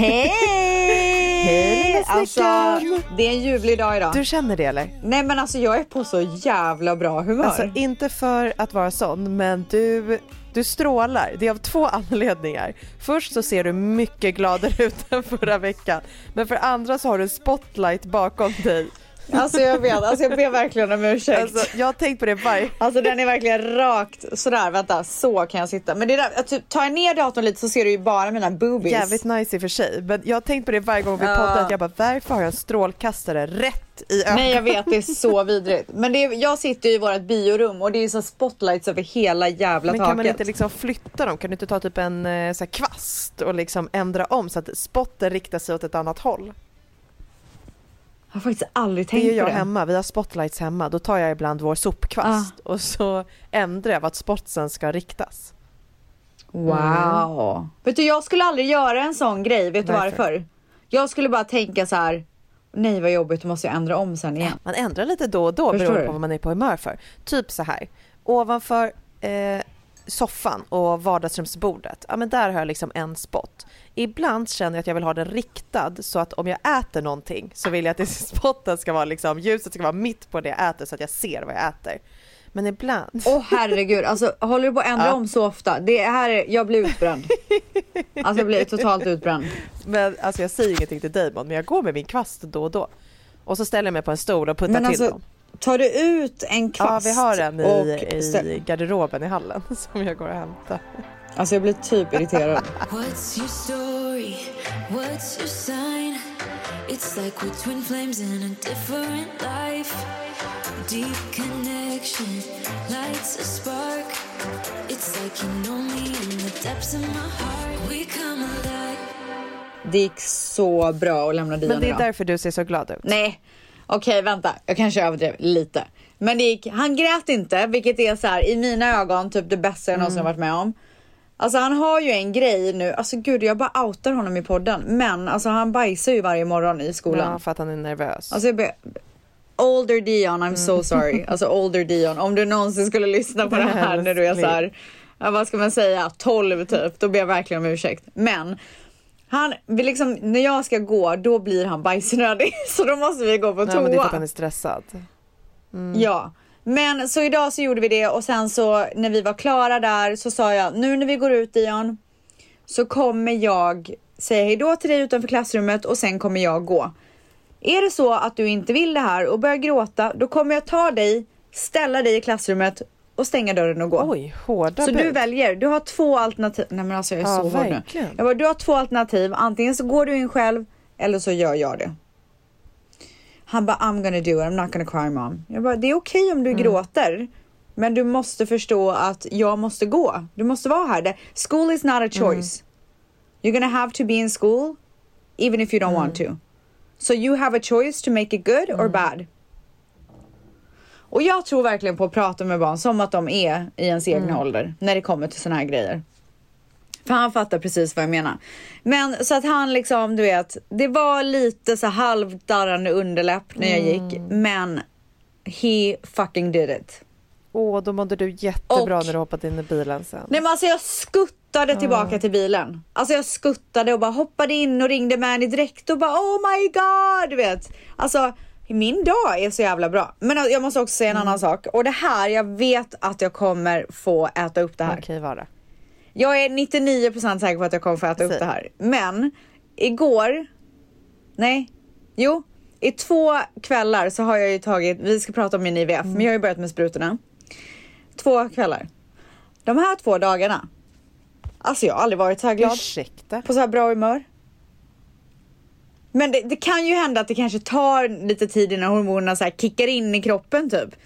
Hej! Hej, Alltså, det är en ljuvlig dag idag. Du känner det eller? Nej men alltså jag är på så jävla bra humör. Alltså inte för att vara sån, men du, du strålar. Det är av två anledningar. Först så ser du mycket gladare ut än förra veckan, men för andra så har du spotlight bakom dig. Alltså jag vet, alltså jag ber verkligen om ursäkt. Alltså, Alltså, jag har tänkt på det varje... den är verkligen rakt sådär, vänta så kan jag sitta. Men det där, jag typ, tar jag ner datorn lite så ser du ju bara mina boobies. Jävligt nice i och för sig, men jag har tänkt på det varje gång vi Ja. poddar. att Jag bara, varför har jag en strålkastare rätt i ögonen? Nej jag vet, det är så vidrigt. Men det är, jag sitter ju i vårt biorum och det är så spotlights över hela jävla Men taket. kan man inte liksom flytta dem? Kan du inte ta typ en eh, så här, kvast och liksom ändra om så att spotten riktar sig åt ett annat håll? Jag har faktiskt aldrig Det tänkt gör jag på det. hemma, vi har spotlights hemma. Då tar jag ibland vår sopkvast Ah. och så ändrar jag vart spotsen ska riktas. Wow. Vet du, jag skulle aldrig göra en sån grej. Vet du Varför? varför? Jag skulle bara tänka så här. Nej vad jobbigt, då måste jag ändra om sen igen. Man ändrar lite då och då Förstår beroende du? på vad man är på humör för. Typ så här, ovanför eh, soffan och vardagsrumsbordet, ja men där har jag liksom en spot. Ibland känner jag att jag vill ha den riktad så att om jag äter någonting så vill jag att det spotten ska vara liksom, ljuset ska vara mitt på det jag äter så att jag ser vad jag äter. Men ibland, Åh herregud, alltså håller du på att ändra Ja. om så ofta? Det här är, jag blir utbränd. Alltså jag blir totalt utbränd. men alltså jag säger ingenting till Damon men jag går med min kvast då och då. Och så ställer jag mig på en stol och puttar Men till alltså, dem. Tar du ut en Ja kvast? vi har en och i, i garderoben i hallen som jag går och hämtar. Alltså jag blir typ irriterad. What's your story? What's your sign? It's like we're twin flames in a different life. Deep connection lights a spark. It's like you know me in the depths of my heart. We come alive. Det gick så bra att lämna Dion Men det är idag. därför du ser så glad ut. Nej, okej vänta. Jag kanske överdrev lite. Men det gick, han grät inte, vilket är så här i mina ögon typ det bästa jag någonsin Mm. varit med om. Alltså han har ju en grej nu, alltså gud jag bara outar honom i podden. Men alltså han bajsar ju varje morgon i skolan. Ja, för att han är nervös. Alltså Older Dion, I'm Mm. so sorry. Alltså older Dion, om du någonsin skulle lyssna på det här när du är så här, vad ska man säga, 12 typ, då ber jag verkligen om ursäkt. Men han, liksom, när jag ska gå, då blir han bajsnödig. Så då måste vi gå på Nej, men det är för att han toa. är stressad. Ja. Men så idag så gjorde vi det och sen så när vi var klara där så sa jag, nu när vi går ut Dion, så kommer jag säga hejdå till dig utanför klassrummet och sen kommer jag gå. Är det så att du inte vill det här och börjar gråta, då kommer jag ta dig, ställa dig i klassrummet och stänga dörren och gå. Oj, hårda Så bud. du väljer, du har två alternativ. Nej men alltså jag är Ja, så hård nu. Jag bara, du har två alternativ, antingen så går du in själv eller så gör jag det. Han bara, I'm gonna do it, I'm not gonna cry mom. Jag bara, det är okej om du Mm. gråter. Men du måste förstå att jag måste gå. Du måste vara här. School is not a Mm. choice. You're gonna have to be in school even if you don't want Mm. to. So you have a choice to make it good or bad. Och jag tror verkligen på att prata med barn som att de är i ens egna ålder när det kommer till såna här grejer. För han fattar precis vad jag menar. Men så att han liksom, du vet, det var lite så halvdarrande underläpp när jag gick, men he fucking did it. Åh, då mådde du jättebra Och- när du hoppade in i bilen sen. Nej men alltså jag skuttade tillbaka till bilen. Alltså jag skuttade och bara hoppade in och ringde Mani direkt och bara oh my god, du vet. Alltså min dag är så jävla bra. Men jag måste också säga en annan sak. Och det här, jag vet att jag kommer få äta upp det här. Okej, vara. Jag är 99% säker på att jag kommer få äta upp Säg. det här. Men igår, nej, jo, i två kvällar så har jag ju tagit, vi ska prata om min IVF, men jag har ju börjat med sprutorna. Två kvällar. De här två dagarna, alltså jag har aldrig varit så här glad Ursäkta? på så här bra humör. Men det, det kan ju hända att det kanske tar lite tid innan hormonerna så här kickar in i kroppen typ.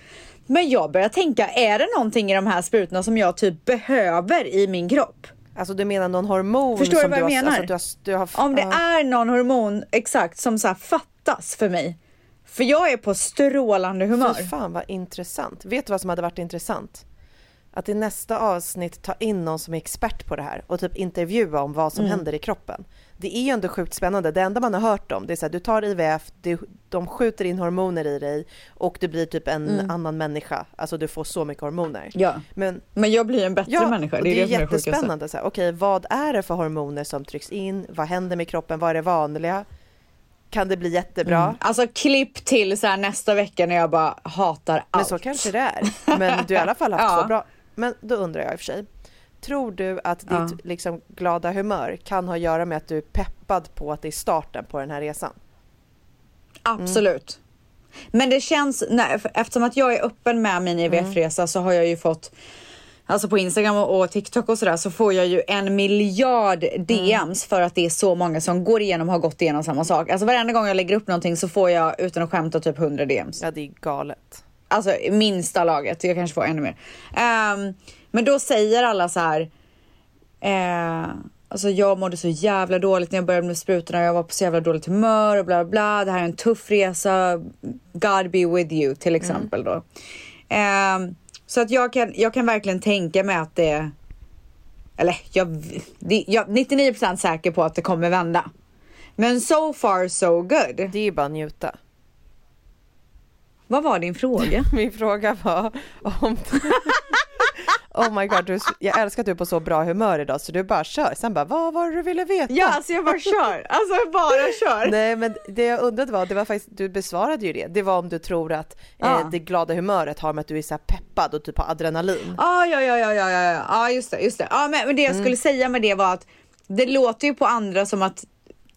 Men jag börjar tänka, är det någonting i de här sprutorna som jag typ behöver i min kropp? Alltså du menar någon hormon Förstår du som vad jag du har, menar? Alltså, du har, du har, Om det ja. är någon hormon exakt som så fattas för mig. För jag är på strålande humör. Fy fan vad intressant. Vet du vad som hade varit intressant? Att i nästa avsnitt ta in någon som är expert på det här och typ intervjua om vad som Mm. händer i kroppen. Det är ju ändå sjukt spännande. Det enda man har hört om det är så här, du tar IVF, du, de skjuter in hormoner i dig och du blir typ en annan människa. Alltså du får så mycket hormoner. Mm. Ja. Men Men jag blir en bättre Ja, människa. Det är det är jättespännande. Så Okej, vad är det för hormoner som trycks in? Vad händer med kroppen? Vad är det vanliga? Kan det bli jättebra? Alltså klipp till så här nästa vecka när jag bara hatar allt. Men så kanske det är. Men du har i alla fall haft Ja. två bra. Men då undrar jag i och för sig. Tror du att ditt Ja. liksom, glada humör kan ha att göra med att du är peppad på att det är starten på den här resan? Absolut. Men det känns, nej, eftersom att jag är öppen med min IVF-resa så har jag ju fått Alltså på Instagram och TikTok och sådär så får jag ju en miljard DMs för att det är så många som går igenom har gått igenom samma sak. Alltså varenda gång jag lägger upp någonting så får jag utan att skämta typ 100 DMs. Ja, det är galet. Alltså minsta laget, jag kanske får ännu mer. Um, men då säger alla så här. Eh, alltså jag mådde så jävla dåligt när jag började med sprutorna. Jag var på så jävla dåligt humör och bla bla bla. Det här är en tuff resa. God be with you till exempel då. Um, så att jag kan, jag kan verkligen tänka mig att det eller jag, det, jag är 99% säker på att det kommer vända. Men so far so good. Det är ju bara att njuta. Vad var din fråga? Min fråga var om... oh my god, du, jag älskar att du är på så bra humör idag så du bara kör. Sen bara, vad var det du ville veta? Ja, alltså jag bara kör. Alltså jag bara kör. Nej, men det jag undrade var, det var faktiskt, du besvarade ju det. Det var om du tror att Ja. eh, det glada humöret har med att du är så peppad och typ har adrenalin. Ah, ja, ja, ja, ja, ja, ja, ja, just det, just det. Ja, men, men det jag skulle säga med det var att det låter ju på andra som att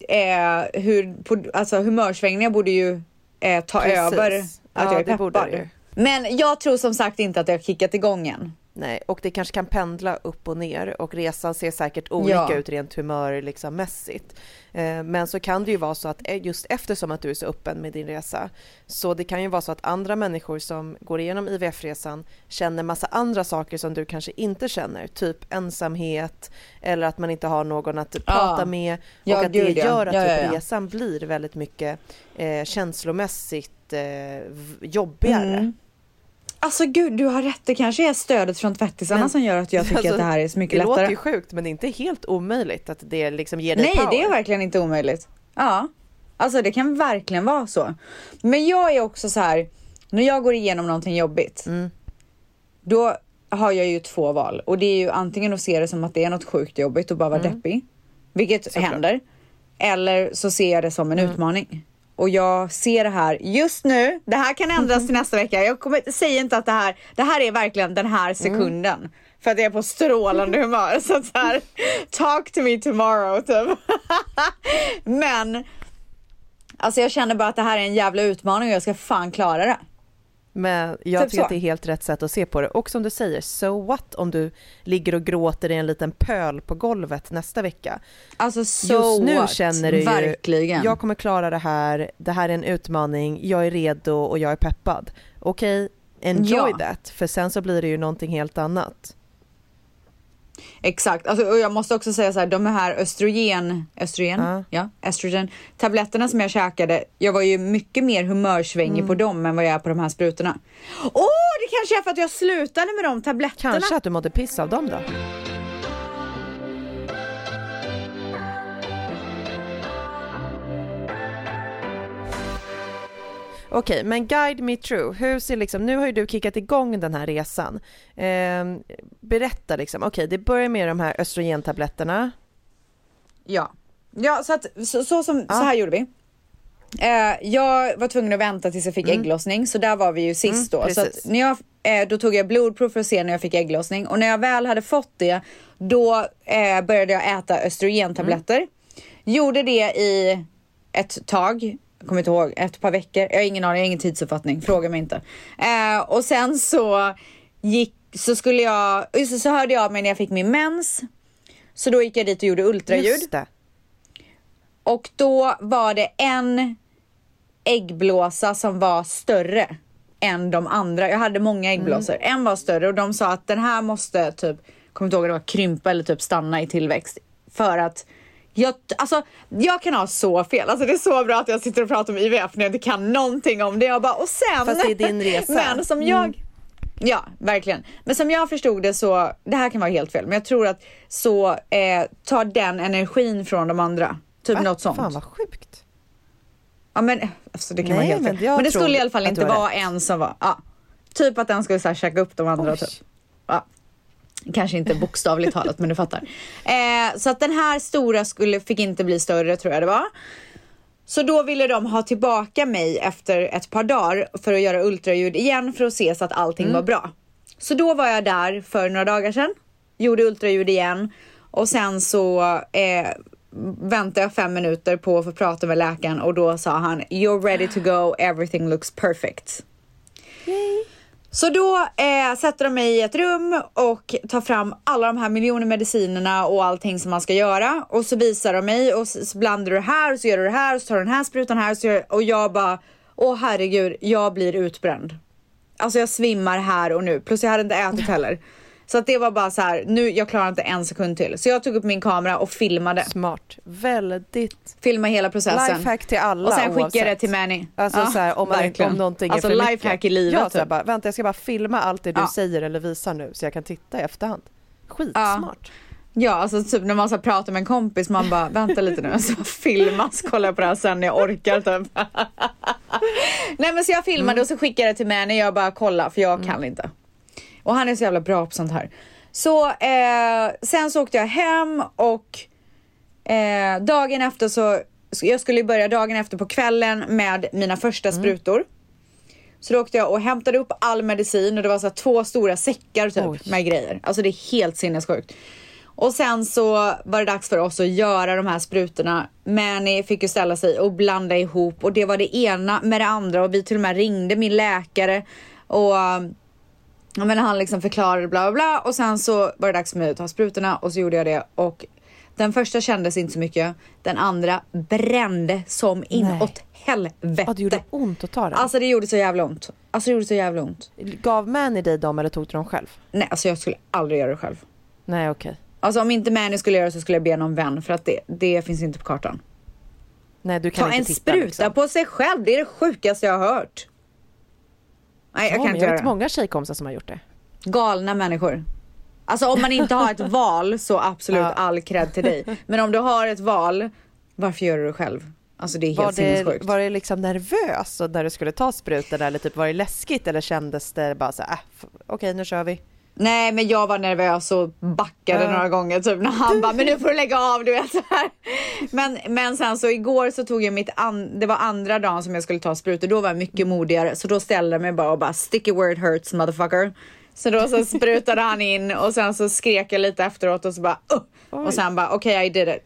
eh, hur, på, alltså humörsvängningar borde ju eh, ta Precis. över att Ja, jag är peppad. Men jag tror som sagt inte att det har kickat igång än. Nej, och det kanske kan pendla upp och ner och resan ser säkert olika Ja. ut rent humör liksom mässigt. Eh, Men så kan det ju vara så att eh, just eftersom att du är så öppen med din resa så det kan ju vara så att andra människor som går igenom IVF-resan känner massa andra saker som du kanske inte känner, typ ensamhet eller att man inte har någon att prata med och Ja, att det ja. gör att Ja, typ ja, ja. resan blir väldigt mycket eh, känslomässigt eh, jobbigare. Mm. Alltså gud, du har rätt. Det kanske är stödet från tvättisarna Men- som gör att jag tycker Alltså, att det här är så mycket det lättare. låter ju sjukt men det är inte helt omöjligt att det liksom ger dig Nej, power. det är verkligen inte omöjligt. Ja, alltså det kan verkligen vara så. Men jag är också så här, när jag går igenom någonting jobbigt, Mm. då har jag ju två val och det är ju antingen att se det som att det är något sjukt jobbigt och bara vara deppig, vilket Mm. Såklart. händer, eller så ser jag det som en utmaning. Och jag ser det här just nu, det här kan ändras till nästa vecka. Jag kommer, säger inte att det här, det här är verkligen den här sekunden. För att jag är på strålande humör. Så att så här, talk to me tomorrow typ. Men, alltså jag känner bara att det här är en jävla utmaning och jag ska fan klara det. Men jag Typ tycker så. att det är helt rätt sätt att se på det. Och som du säger, so what om du ligger och gråter i en liten pöl på golvet nästa vecka. Alltså so Just nu what? känner du ju, Verkligen. jag kommer klara det här, det här är en utmaning, jag är redo och jag är peppad. Okej, enjoy Ja. that, för sen så blir det ju någonting helt annat. Exakt, alltså, och jag måste också säga så här, de här östrogen, östrogen, Ja. ja, estrogen, tabletterna som jag käkade, jag var ju mycket mer humörsvängig Mm. på dem än vad jag är på de här sprutorna. Åh, det kanske är för att jag slutade med de tabletterna. Kanske att du mådde piss av dem då? Okej, men guide me through. Hur ser liksom, nu har ju du kickat igång den här resan. Ehm, berätta liksom, okej det börjar med de här östrogentabletterna. Ja, ja så, att, så, så, som, Ja. så här gjorde vi. Eh, jag var tvungen att vänta tills jag fick ägglossning, så där var vi ju sist Mm, då. Så precis. när jag, eh, då tog jag blodprov för att se när jag fick ägglossning och när jag väl hade fått det, då eh, började jag äta östrogentabletter. Mm. Gjorde det i ett tag, jag kommer inte ihåg, ett par veckor. Jag har ingen aning, jag har ingen tidsuppfattning, fråga mig inte. Eh, och sen så gick, så skulle jag, det, så hörde jag av mig när jag fick min mens. Så då gick jag dit och gjorde ultraljud. Och då var det en äggblåsa som var större än de andra. Jag hade många äggblåsor. En var större och de sa att den här måste typ, kommer inte ihåg det var krympa eller typ stanna i tillväxt. För att jag, alltså, jag kan ha så fel. Alltså, det är så bra att jag sitter och pratar om IVF när jag inte kan någonting om det. Jag bara, och sen. Fast det är din resa. Men som jag. Ja, verkligen. Men som jag förstod det så, det här kan vara helt fel, men jag tror att så eh, tar den energin från de andra. Typ Va? något sånt. Fan vad sjukt. Ja men alltså det kan Nej, vara helt men fel. jag Men det skulle i alla fall inte vara en som var, ja. Typ att den skulle så här käka upp de andra Oj. typ. Ja. Kanske inte bokstavligt talat men du fattar. Eh, så att den här stora skulle, fick inte bli större tror jag det var. Så då ville de ha tillbaka mig efter ett par dagar för att göra ultraljud igen för att se så att allting Mm. var bra. Så då var jag där för några dagar sedan, gjorde ultraljud igen och sen så eh, väntade jag fem minuter på att få prata med läkaren och då sa han You're ready to go, everything looks perfect. Så då eh, sätter de mig i ett rum och tar fram alla de här miljoner medicinerna och allting som man ska göra. Och så visar de mig och så blandar du det här och så gör du det här och så tar du den här sprutan här och, så gör, och jag bara, åh herregud, jag blir utbränd. Alltså jag svimmar här och nu, plus jag hade inte ätit heller. Så att det var bara så här, nu, jag klarar inte en sekund till. Så jag tog upp min kamera och filmade. Smart. Väldigt. Filmade hela processen. Lifehack till alla Och sen skickade jag det till Manny. Alltså Ja, så här, om, man, om någonting alltså är för lifehack mycket. i livet. Ja, så här, bara, vänta jag ska bara filma allt det du Ja. säger eller visar nu så jag kan titta i efterhand. Skitsmart. Ja, alltså typ när man så pratar med en kompis, man bara vänta lite nu, så filmas, kollar på det här sen när jag orkar typ. Nej men så jag filmade och så skickade jag det till Manny, jag bara kolla för jag kan inte. Och han är så jävla bra på sånt här. Så eh, sen så åkte jag hem och eh, dagen efter så, jag skulle börja dagen efter på kvällen med mina första sprutor. Så då åkte jag och hämtade upp all medicin och det var så här två stora säckar typ Oj. med grejer. Alltså det är helt sinnessjukt. Och sen så var det dags för oss att göra de här sprutorna. Manny fick ju ställa sig och blanda ihop och det var det ena med det andra och vi till och med ringde min läkare och men han liksom förklarade bla bla bla och sen så var det dags för mig att ta sprutorna och så gjorde jag det och den första kändes inte så mycket. Den andra brände som inåt helvete. Ja, det gjorde ont att ta den. Alltså det gjorde så jävla ont. Alltså det gjorde så jävla ont. Gav Manny dig dem eller tog du dem själv? Nej, alltså jag skulle aldrig göra det själv. Nej okej. Alltså om inte Manny skulle göra det så skulle jag be någon vän för att det, det finns inte på kartan. Nej du kan Ta inte en titta spruta liksom. på sig själv, det är det sjukaste jag har hört. Nej, jag Ja, kan men inte jag vet det. många tjejkompisar som har gjort det. Galna människor. Alltså om man inte har ett val så absolut Ja. all cred till dig. Men om du har ett val, varför gör du det själv? Alltså det är Var helt det, sinnessjukt. var det liksom nervös när du skulle ta sprutan eller typ var det läskigt eller kändes det bara så här, äh, okej nu kör vi? Nej men jag var nervös och backade Ja. några gånger typ när han bara men nu får du lägga av du vet så här. Men, men sen så igår så tog jag mitt an- det var andra dagen som jag skulle ta sprutor då var jag mycket modigare så då ställde jag mig bara och bara sticky where it hurts motherfucker. Så då så sprutade han in och sen så skrek jag lite efteråt och så bara uh, och sen bara okej I did it.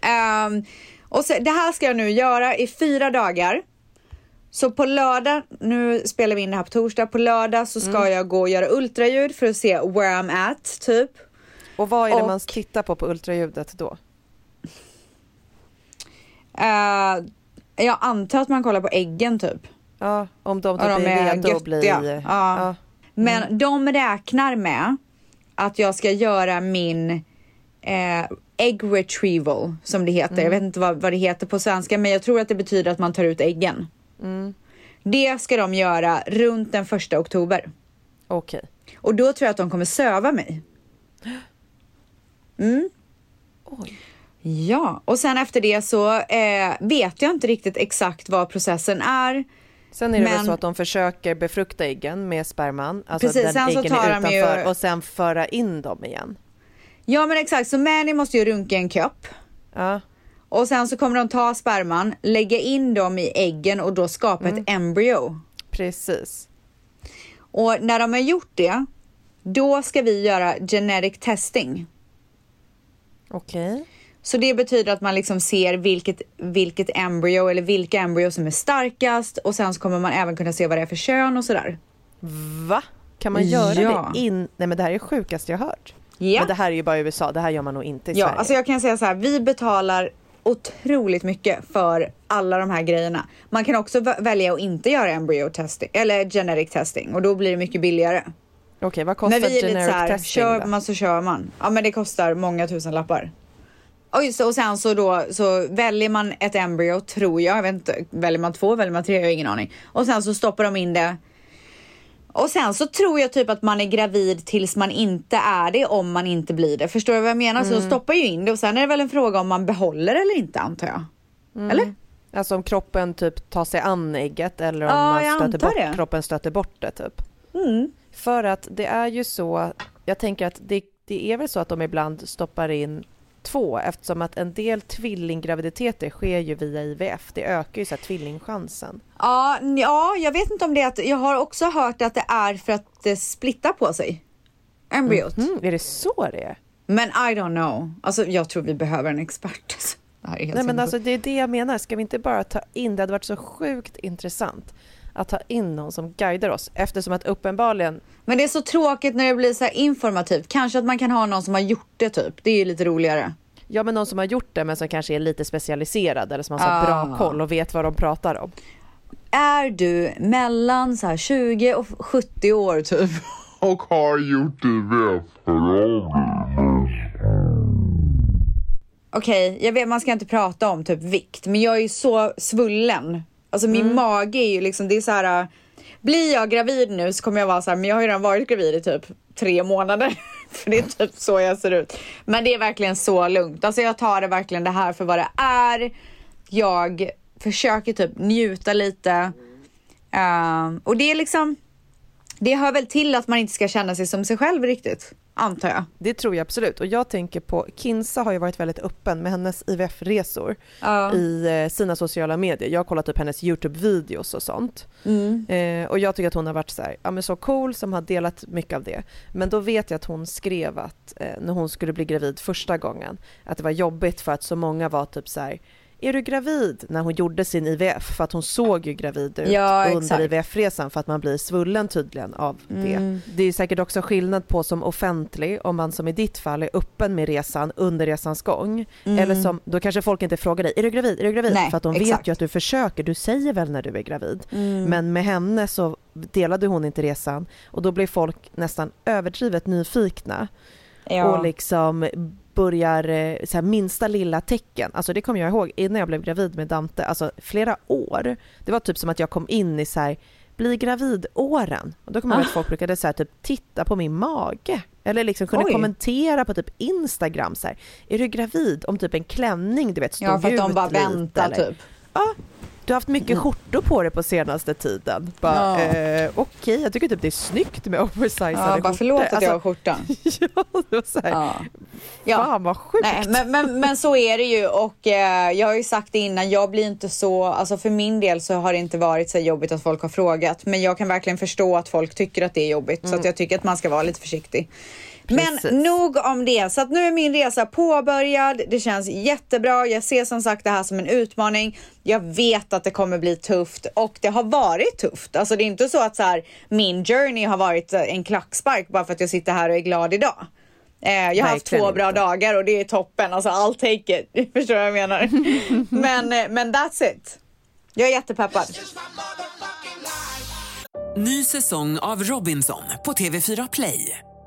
Ehm, och så, det här ska jag nu göra i fyra dagar. Så på lördag, nu spelar vi in det här på torsdag, på lördag så ska jag gå och göra ultraljud för att se where I'm at typ. Och vad är det Och- man tittar på på ultraljudet då? Eh, jag antar att man kollar på äggen typ. Ja, om de typ de är redo att bli... Ja. Ja. Men de räknar med att jag ska göra min eh, egg retrieval som det heter. Jag vet inte vad, vad det heter på svenska men jag tror att det betyder att man tar ut äggen. Det ska de göra runt den första oktober. Okej. Och då tror jag att de kommer söva mig. Mm. Oj. Ja, och sen efter det så eh, vet jag inte riktigt exakt vad processen är. Sen är det väl Men- så att de försöker befrukta äggen med sperman, alltså Precis, den äggen tar är de ju- utanför och sen föra in dem igen. Ja men exakt, så Manny måste ju runka en kopp. Ja, Och sen så kommer de ta sperman, lägga in dem i äggen och då skapa ett embryo. precis. Och när de har gjort det, då ska vi göra genetic testing. Okej. Så det betyder att man liksom ser vilket, vilket embryo eller vilka embryo som är starkast och sen så kommer man även kunna se vad det är för kön och sådär. Va? Kan man göra Ja. det in... Nej men det här är det sjukaste jag hört. Ja. Men det här är ju bara i USA, det här gör man nog inte i Ja, Sverige. alltså jag kan säga så här, vi betalar otroligt mycket för alla de här grejerna. Man kan också vä- välja att inte göra embryo testing eller genetic testing och då blir det mycket billigare. Okej, vad kostar Men vi är lite generic så här, testing kör man så kör man. Ja men det kostar många tusen lappar. Och, just, och sen så då så väljer man ett embryo tror jag, jag vet inte, väljer man två, väljer man tre, jag har ingen aning. Och sen så stoppar de in det. Och sen så tror jag typ att man är gravid tills man inte är det om man inte blir det. Förstår du vad jag menar? Så Mm. de stoppar ju in det och sen är det väl en fråga om man behåller eller inte antar jag. Mm. Eller? Alltså om kroppen typ tar sig an ägget eller om Ja, man stöter bort, det. kroppen stöter bort det typ. Mm. För att det är ju så, jag tänker att det, det är väl så att de ibland stoppar in två eftersom att en del tvillinggraviditeter sker ju via IVF. Det ökar ju så tvillingchansen. Ja, ja, jag vet inte om det är att, jag har också hört att det är för att det splittar på sig. Embryot. Mm, är det så det är? Men I don't know. Alltså jag tror vi behöver en expert. Det helt Nej men alltså det är det jag menar, ska vi inte bara ta in, det hade varit så sjukt intressant att ta in någon som guidar oss eftersom att uppenbarligen Men det är så tråkigt när det blir så här informativt. Kanske att man kan ha någon som har gjort det typ. Det är ju lite roligare. Ja men någon som har gjort det men som kanske är lite specialiserad eller som har så här bra Ah. koll och vet vad de pratar om. Är du mellan så här 20 och 70 år typ? och har gjort IVF Okej, jag vet man ska inte prata om typ vikt, men jag är ju så svullen. Alltså min mage är ju liksom, det är så här. äh, Blir jag gravid nu så kommer jag vara så här, men jag har ju redan varit gravid i typ tre månader. för det är typ så jag ser ut. Men det är verkligen så lugnt. Alltså jag tar det verkligen det här för vad det är. Jag försöker typ njuta lite. Ehm, och det är liksom, det hör väl till att man inte ska känna sig som sig själv riktigt, antar jag. Det tror jag absolut. Och jag tänker på, Kinsa har ju varit väldigt öppen med hennes IVF-resor Ja. i eh, sina sociala medier. Jag har kollat upp hennes YouTube-videos och sånt. Mm. Eh, och jag tycker att hon har varit så, här, ja, så cool som har delat mycket av det. Men då vet jag att hon skrev att eh, när hon skulle bli gravid första gången, att det var jobbigt för att så många var typ så här, är du gravid? När hon gjorde sin IVF, för att hon såg ju gravid ut Ja, under. IVF-resan för att man blir svullen tydligen av det. Mm. Det är säkert också skillnad på som offentlig, om man som i ditt fall är öppen med resan under resans gång. Eller som, då kanske folk inte frågar dig, är du gravid? Är du gravid? Mm. Nej, för att de exakt. Mm. vet ju att du försöker, du säger väl när du är gravid. Men med henne så delade hon inte resan och då blev folk nästan överdrivet nyfikna Ja. och liksom börjar eh, så här, minsta lilla tecken, alltså det kommer jag ihåg innan jag blev gravid med Dante, alltså flera år. Det var typ som att jag kom in i så här, bli gravid-åren. Och då kommer jag ihåg att folk brukade så här, typ titta på min mage. Eller liksom kunde Oj. kommentera på typ Instagram så här, är du gravid? Om typ en klänning du vet stod Ja, för att de bara lite, väntar eller- typ. Ja, du har haft mycket skjortor på dig på senaste tiden. Bara, Ja. eh, Okej, jag tycker typ det är snyggt med oversizade Ja, bara skjortor. förlåt att jag har Alltså, skjortan. ja, det var så här, Ja. Ja. Fan vad sjukt. Nej, men, men, men så är det ju och eh, jag har ju sagt det innan, jag blir inte så, alltså för min del så har det inte varit så jobbigt att folk har frågat. Men jag kan verkligen förstå att folk tycker att det är jobbigt så att jag tycker att man ska vara lite försiktig. Precis. Men nog om det. Så att nu är min resa påbörjad. Det känns jättebra. Jag ser som sagt det här som en utmaning. Jag vet att det kommer bli tufft och det har varit tufft. Alltså det är inte så att så här, min journey har varit en klackspark bara för att jag sitter här och är glad idag. Eh, jag har haft två bra inte. dagar och det är toppen. Alltså I'll take it. Förstår du vad jag menar? men, eh, men that's it. Jag är jättepeppad. Ny säsong av Robinson på TV4 Play.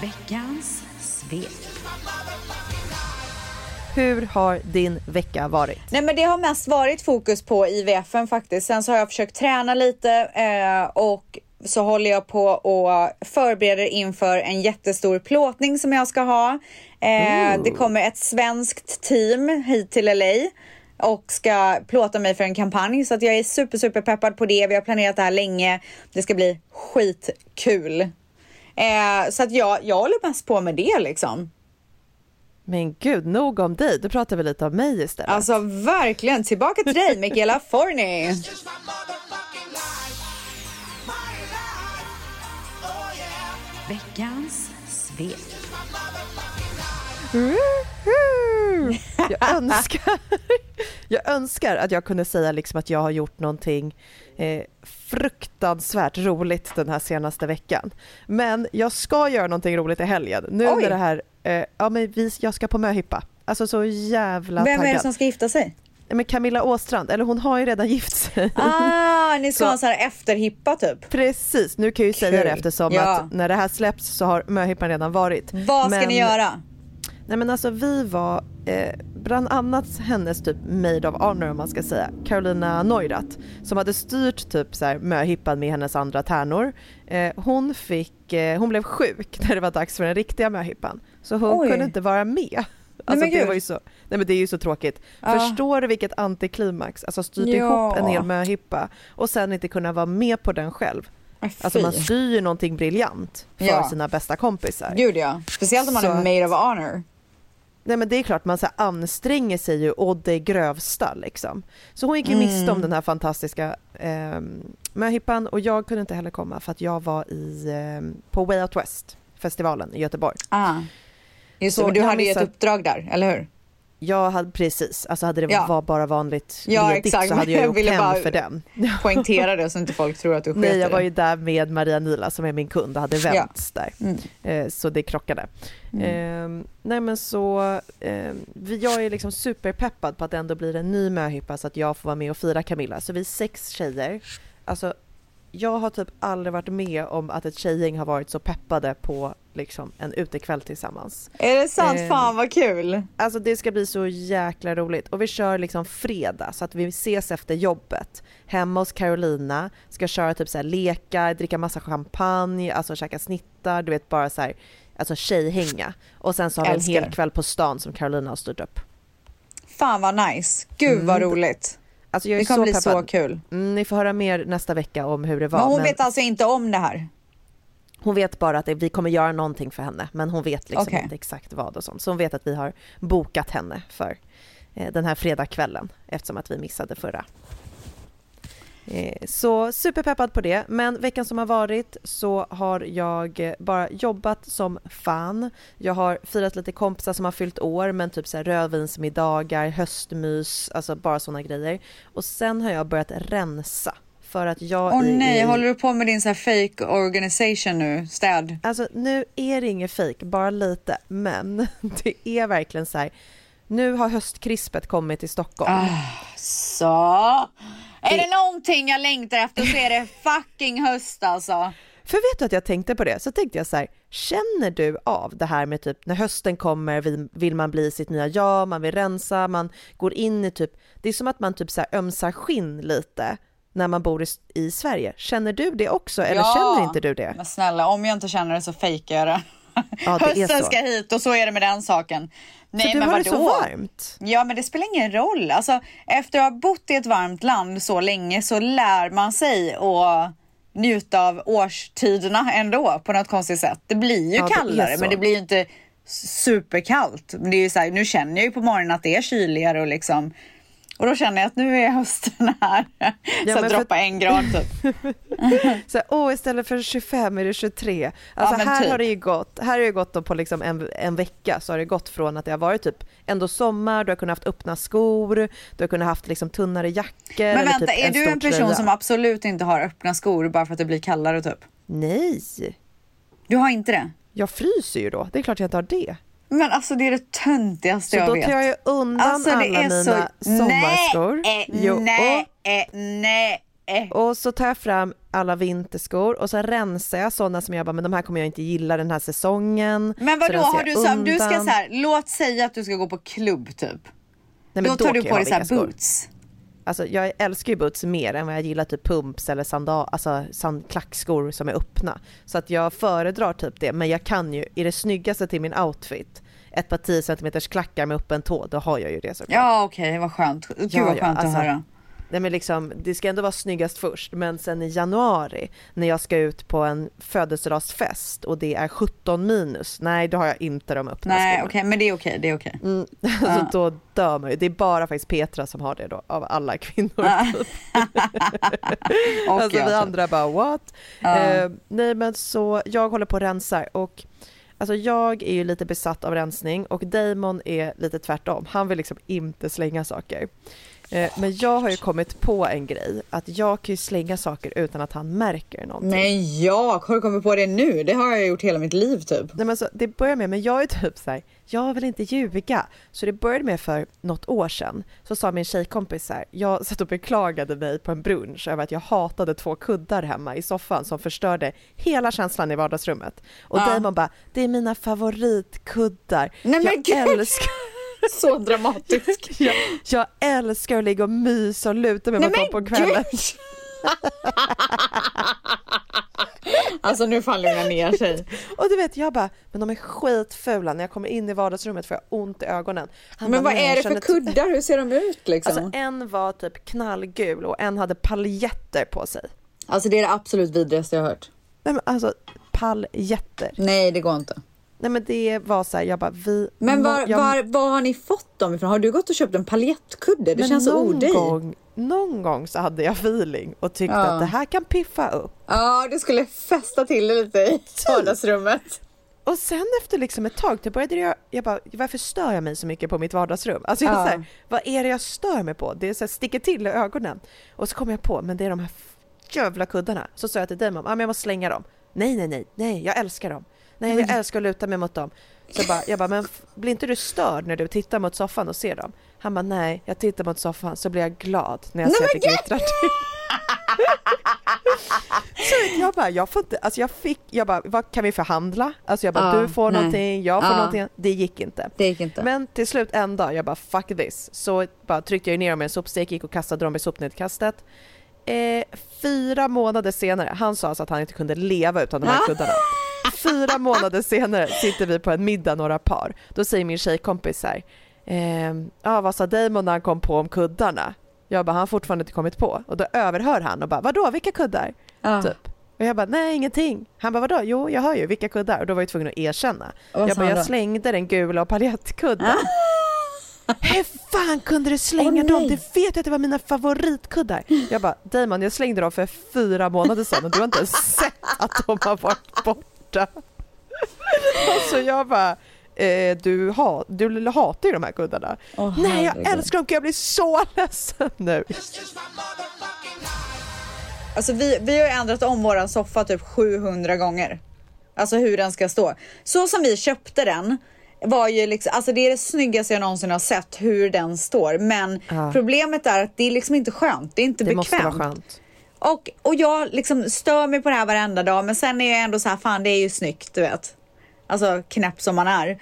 Veckans svep. Hur har din vecka varit? Nej men det har mest varit fokus på IVFen faktiskt. Sen så har jag försökt träna lite eh, och så håller jag på och förbereder inför en jättestor plåtning som jag ska ha. Eh, det kommer ett svenskt team hit till LA och ska plåta mig för en kampanj så att jag är super, super peppad på det. Vi har planerat det här länge. Det ska bli skitkul. Eh, så att jag, jag håller mest på med det liksom. Men gud, nog om dig. Då pratar vi lite om mig istället. Alltså verkligen. Tillbaka till dig, Michaela Forni. Veckans svep. Jag önskar, jag önskar att jag kunde säga liksom att jag har gjort någonting eh, fruktansvärt roligt den här senaste veckan. Men jag ska göra någonting roligt i helgen. Nu Oj. när det här, eh, ja men vi, jag ska på möhippa. Alltså så jävla Vem taggad. är det som ska gifta sig? Men Camilla Åstrand, eller hon har ju redan gift sig. Ah, ni ska Så- ha en sån här efterhippa typ. Precis, nu kan jag ju säga Kul. det eftersom Ja. att när det här släpps så har möhippan redan varit. Vad ska Men- ni göra? Nej men alltså vi var eh, bland annat hennes typ maid of honor om man ska säga, Carolina Neurath som hade styrt typ så här möhippan med hennes andra tärnor. Eh, hon fick, eh, hon blev sjuk när det var dags för den riktiga möhippan så hon Oj. kunde inte vara med. Alltså men det var ju så, nej men det är ju så tråkigt. Ja. Förstår du vilket antiklimax, alltså styrt Ja. ihop en hel möhippa och sen inte kunna vara med på den själv. Alltså man styr ju någonting briljant för Ja. sina bästa kompisar. Gud ja. Speciellt om man Så är maid of honor. Nej men det är klart man så anstränger sig ju och det grövsta liksom. Så hon gick ju miste Mm. om den här fantastiska eh, möhippan och jag kunde inte heller komma för att jag var i, eh, på Way Out West festivalen i Göteborg. Ah. Just det, Så men du hade ju ett uppdrag där, eller hur? Jag hade precis, alltså hade det Ja. var bara vanligt Ja, ledigt exakt. så hade jag ville hem bara- för den. Poängtera det så inte folk tror att du Nej, jag var ju där med Maria Nila som är min kund och hade Ja. events där. Mm. Eh, så det krockade. Eh, nej men så, eh, jag är liksom superpeppad på att det ändå blir en ny möhippa så att jag får vara med och fira Camilla. Så vi är sex tjejer. Alltså, jag har typ aldrig varit med om att ett tjejgäng har varit så peppade på liksom en utekväll tillsammans. Är det sant? Eh, Fan vad kul. Alltså det ska bli så jäkla roligt och vi kör liksom fredag så att vi ses efter jobbet hemma hos Carolina, ska köra typ så här lekar, dricka massa champagne, alltså käka snittar, du vet bara så här, alltså tjejhänga. Och sen så har vi en hel kväll på stan som Carolina har styrt upp. Fan vad nice. Gud vad Mm. roligt. Alltså jag är Det kommer så bli peppad. så kul. Mm, ni får höra mer nästa vecka om hur det var. Men hon men vet alltså inte om det här? hon vet bara att vi kommer göra någonting för henne, men hon vet liksom Okej. inte exakt vad och sånt. Så hon vet att vi har bokat henne för eh, den här fredagskvällen eftersom att vi missade förra. Eh, Så superpeppad på det, men veckan som har varit så har jag bara jobbat som fan. Jag har firat lite kompisar som har fyllt år, men typ så här rödvinsmiddagar, höstmys, alltså bara sådana grejer. Och sen har jag börjat rensa för att jag Åh nej, i- håller du på med din så här fake organisation nu? Städ? Alltså nu är det inget fejk, bara lite, men det är verkligen så här. Nu har höstkrispet kommit till Stockholm. Ah. Så. Är det någonting jag längtar efter så är det fucking höst alltså. För vet du att jag tänkte på det? Så tänkte jag så här, känner du av det här med typ när hösten kommer vill, man bli sitt nya jag, man vill rensa, man går in i typ, det är som att man typ så här ömsar skinn lite när man bor i, i Sverige. Känner du det också eller Ja. känner inte du det? Men snälla, om jag inte känner det så fejkar jag det. Ja, det Hösten ska hit och så är det med den saken. Nej, För du men har det så vadå? varmt. Ja, men det spelar ingen roll. Alltså, efter att ha bott i ett varmt land så länge så lär man sig att njuta av årstiderna ändå på något konstigt sätt. Det blir ju Ja, det kallare, så. men det blir ju inte superkallt. Men det är ju så här, nu känner jag ju på morgonen att det är kyligare och liksom och då känner jag att nu är hösten här. så men att för- droppa en grad typ. Så här, istället för 25 är det 23. Alltså men här typ. har det ju gått, här har det gått på liksom en, en vecka så har det gått från att det har varit typ ändå sommar, du har kunnat haft öppna skor, du har kunnat haft liksom tunnare jackor. Men vänta, typ är du en person tröja. som absolut inte har öppna skor bara för att det blir kallare typ? Nej, Du har inte det? jag fryser ju då. Det är klart jag inte har det. Men alltså det är det töntigaste Så jag då vet. tar jag undan Alltså, alla är mina så- sommarskor. Nej, Jo, nej, eh, nej. eh. Och så tar jag fram alla vinterskor och så rensar jag sådana som jag bara, men de här kommer jag inte gilla den här säsongen. Men Så vadå, har du så, om du ska så här, låt säga att du ska gå på klubb typ. Nej, men då tar du på dig så här boots. Alltså jag älskar ju boots mer än vad jag gillar typ pumps eller sandal, alltså sand, klackskor som är öppna. Så att jag föredrar typ det, men jag kan ju, i det snyggaste till min outfit, ett par 10 cm klackar med öppen tå, då har jag ju det såklart. Ja okej, vad skönt. Gud Ja, vad ja, skönt alltså, att höra. Nej men liksom, det ska ändå vara snyggast först, men sen i januari när jag ska ut på en födelsedagsfest och det är 17 minus, nej då har jag inte de öppna Nej okej, men det är okej, det är okej. Mm, alltså då dör man ju. Det är bara faktiskt Petra som har det då, av alla kvinnor. Typ. Och alltså vi typ. andra bara what? Ja. Eh, nej men så jag håller på och rensar och Alltså jag är ju lite besatt av rensning och Damon är lite tvärtom. Han vill liksom inte slänga saker. Eh, Men jag har ju kommit på en grej, att jag kan ju slänga saker utan att han märker någonting. Nej jag har du kommit på det nu? Det har jag gjort hela mitt liv typ. Nej, men så, det börjar med, men jag är typ så här, jag vill inte ljuga. Så det började med för något år sedan. Så sa min tjejkompis så här, jag satt och beklagade mig på en brunch över att jag hatade två kuddar hemma i soffan som förstörde hela känslan i vardagsrummet. Och Ja. Damon bara, det är mina favoritkuddar. Nej, men jag gud! älskar Så dramatisk. jag, jag älskar att ligga och mysa och luta mig dem på kvällen. Alltså nu han lugna ner sig. Och du vet, jag bara, men de är skitfula. När jag kommer in i vardagsrummet får jag ont i ögonen. Han Men bara, vad "Nej, är jag det för känner ty- kuddar? Hur ser de ut liksom? Alltså en var typ knallgul och en hade paljetter på sig. Alltså det är det absolut vidrigaste jag har hört. Nej men alltså paljetter. Nej det går inte. Nej men det var så här, jag bara vi... Men var, jag, var, var har ni fått dem ifrån? Har du gått och köpt en paljettkudde? Det känns så odej. gång, någon gång så hade jag feeling och tyckte Ja. att det här kan piffa upp. Ja, du skulle fästa till det lite i vardagsrummet. Och sen efter liksom ett tag, då började jag, jag bara, varför stör jag mig så mycket på mitt vardagsrum? Alltså jag Ja. så här, vad är det jag stör mig på? Det är så här, sticker till i ögonen. Och så kom jag på, men det är de här jävla kuddarna. Så sa jag till Damon, ah, men jag måste slänga dem. Nej, nej, nej, nej, jag älskar dem. Nej, jag älskar att luta mig mot dem. Så jag bara, jag bara, men blir inte du störd när du tittar mot soffan och ser dem? Han bara, nej, jag tittar mot soffan så blir jag glad när jag Nej, ser att det glittrar till. Så jag bara, jag får inte, alltså jag fick, jag bara, vad kan vi förhandla? Alltså jag bara, Ja, du får nej. någonting, jag får Ja. någonting. Det gick inte. Det gick inte. Men till slut en dag, jag bara fuck this. Så bara tryckte jag ner dem i en sopsäck, gick och kastade dem i sopnedkastet. Eh, fyra månader senare, han sa alltså att han inte kunde leva utan de här Ah. kuddarna. Fyra månader senare sitter vi på en middag några par. Då säger min tjejkompis så här, ehm, ja vad sa Damon när han kom på om kuddarna? Jag bara, han har fortfarande inte kommit på. Och då överhör han och bara, vadå, vilka kuddar? Ja. Typ. Och jag bara, nej ingenting. Han bara, vadå? Jo, jag hör ju, vilka kuddar? Och då var jag tvungen att erkänna. Jag bara, jag då? slängde den gula och paljettkudden. Hur fan kunde du slänga Åh, dem? Du vet ju att det var mina favoritkuddar. Jag bara, Damon jag slängde dem för fyra månader sedan och du har inte ens sett att de har varit borta. Och så jag bara, eh, du, ha, du hatar ju de här kuddarna. Åh, Nej jag älskar dem, jag blir så ledsen nu. Alltså vi, vi har ju ändrat om våran soffa typ 700 gånger. Alltså hur den ska stå. Så som vi köpte den var ju liksom, alltså det är det snyggaste jag någonsin har sett hur den står. Men Ja. problemet är att det är liksom inte skönt. Det är inte Det bekvämt. måste vara skönt. Och, och jag liksom stör mig på det här varenda dag men sen är jag ändå så här, fan det är ju snyggt du vet. Alltså knäpp som man är.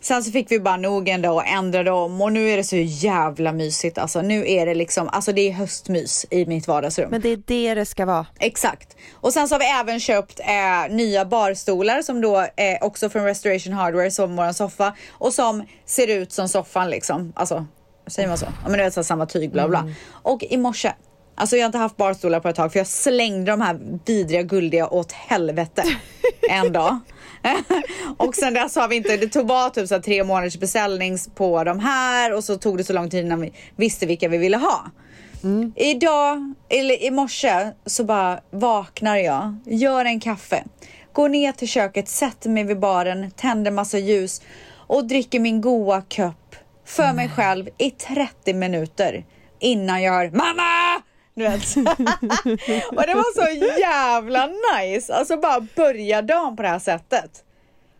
Sen så fick vi bara nog en dag och ändrade om och nu är det så jävla mysigt alltså. Nu är det liksom, alltså det är höstmys i mitt vardagsrum. Men det är det det ska vara. Exakt. Och sen så har vi även köpt eh, nya barstolar som då är också från Restoration Hardware som våran soffa och som ser ut som soffan liksom. Alltså, säger man så? Ja men du vet så samma tyg bla bla. Och i morse, alltså jag har inte haft barstolar på ett tag för jag slängde de här vidriga guldiga åt helvete en dag. och sen dess har vi inte, det tog bara typ så tre månaders beställning på de här och så tog det så lång tid innan vi visste vilka vi ville ha. Idag, eller i morse, så bara vaknar jag, gör en kaffe, går ner till köket, sätter mig vid baren, tänder massa ljus och dricker min goa kopp för mig själv i 30 minuter innan jag hör mamma! Vet. och det var så jävla nice, alltså bara börja dagen på det här sättet.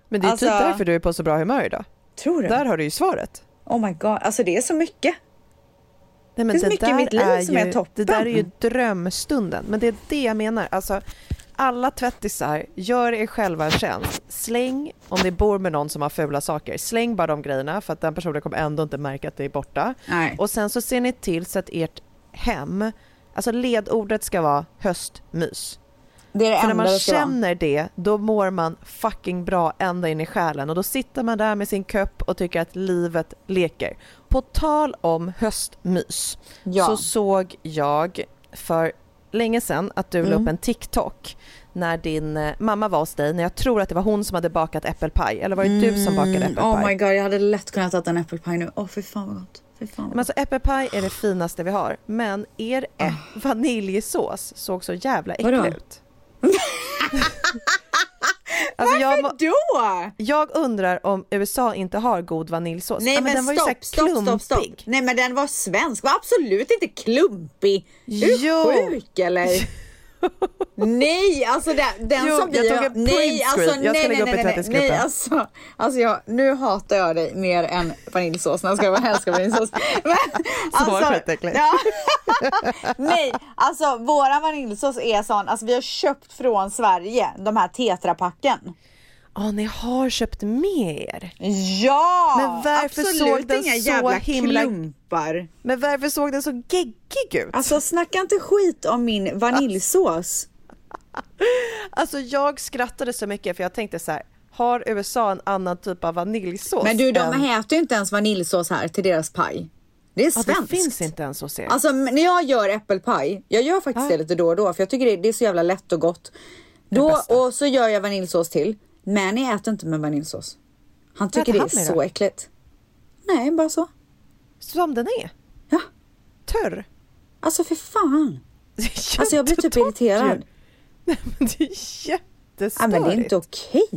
Men det är typ Alltså- därför du är på så bra humör idag. Tror du? Där har du ju svaret. Oh my god, alltså det är så mycket. Nej, men Det är så mycket i mitt liv som är ju, toppen. Det där är ju drömstunden. Men det är det jag menar. Alltså, alla tvättisar, gör er själva en tjänst. Släng, om ni bor med någon som har fula saker, släng bara de grejerna för att den personen kommer ändå inte märka att det är borta. Nej. Och sen så ser ni till så att ert hem, alltså ledordet ska vara höstmys. Det är det För när man ska vara. känner det, då mår man fucking bra ända in i själen och då sitter man där med sin kopp och tycker att livet leker. På tal om höstmys Ja. så såg jag för länge sedan att du la Mm. upp en TikTok när din eh, mamma var hos dig, när jag tror att det var hon som hade bakat äppelpaj, eller var det du som bakade äppelpaj? Oh my god, jag hade lätt kunnat äta en äppelpaj nu. Åh oh, fy fan vad gott. Men alltså äppelpaj är det finaste vi har, men er ä- vaniljsås såg så jävla äcklig Vadå? ut. alltså jag, må- Då? jag undrar om USA inte har god vaniljsås. Nej Ja, men, den var ju stopp, så här stopp, stopp, stopp. klumpig. Nej men den var svensk, var absolut inte klumpig. Är du sjuk eller? nej, alltså den, den Jo, som vi jag tog en Nej, alltså Jag ska nej, lägga nej, upp nej, nej, tvättisgruppen. nej, alltså, alltså jag, nu hatar jag dig mer än vaniljsås. Jag ska jag älskar vaniljsås. Men, skitäckligt. ja. Nej, alltså våra vaniljsås är sån, alltså vi har köpt från Sverige, de här tetrapacken. Ja, ni har köpt mer. Ja! Men varför absolut såg den inga så jävla himla- klumpar. Men varför såg den så geggig ut? Alltså snacka inte skit om min vaniljsås. Alltså jag skrattade så mycket för jag tänkte så här, har USA en annan typ av vaniljsås? Men du, de än- äter ju inte ens vaniljsås här till deras paj. Det är Ja, svenskt. det finns inte ens hos er. Alltså när jag gör äppelpaj, jag gör faktiskt det lite då och då för jag tycker det, det är så jävla lätt och gott. Då, och så gör jag vaniljsås till. Jag äter inte med vaniljsås. Han tycker det är så då? äckligt. Nej, bara så. Som den är. Ja. Törr. Alltså för fan. Det Alltså jag blir typ irriterad. Nej, men det är jättestörigt. Ja, men det är inte okej.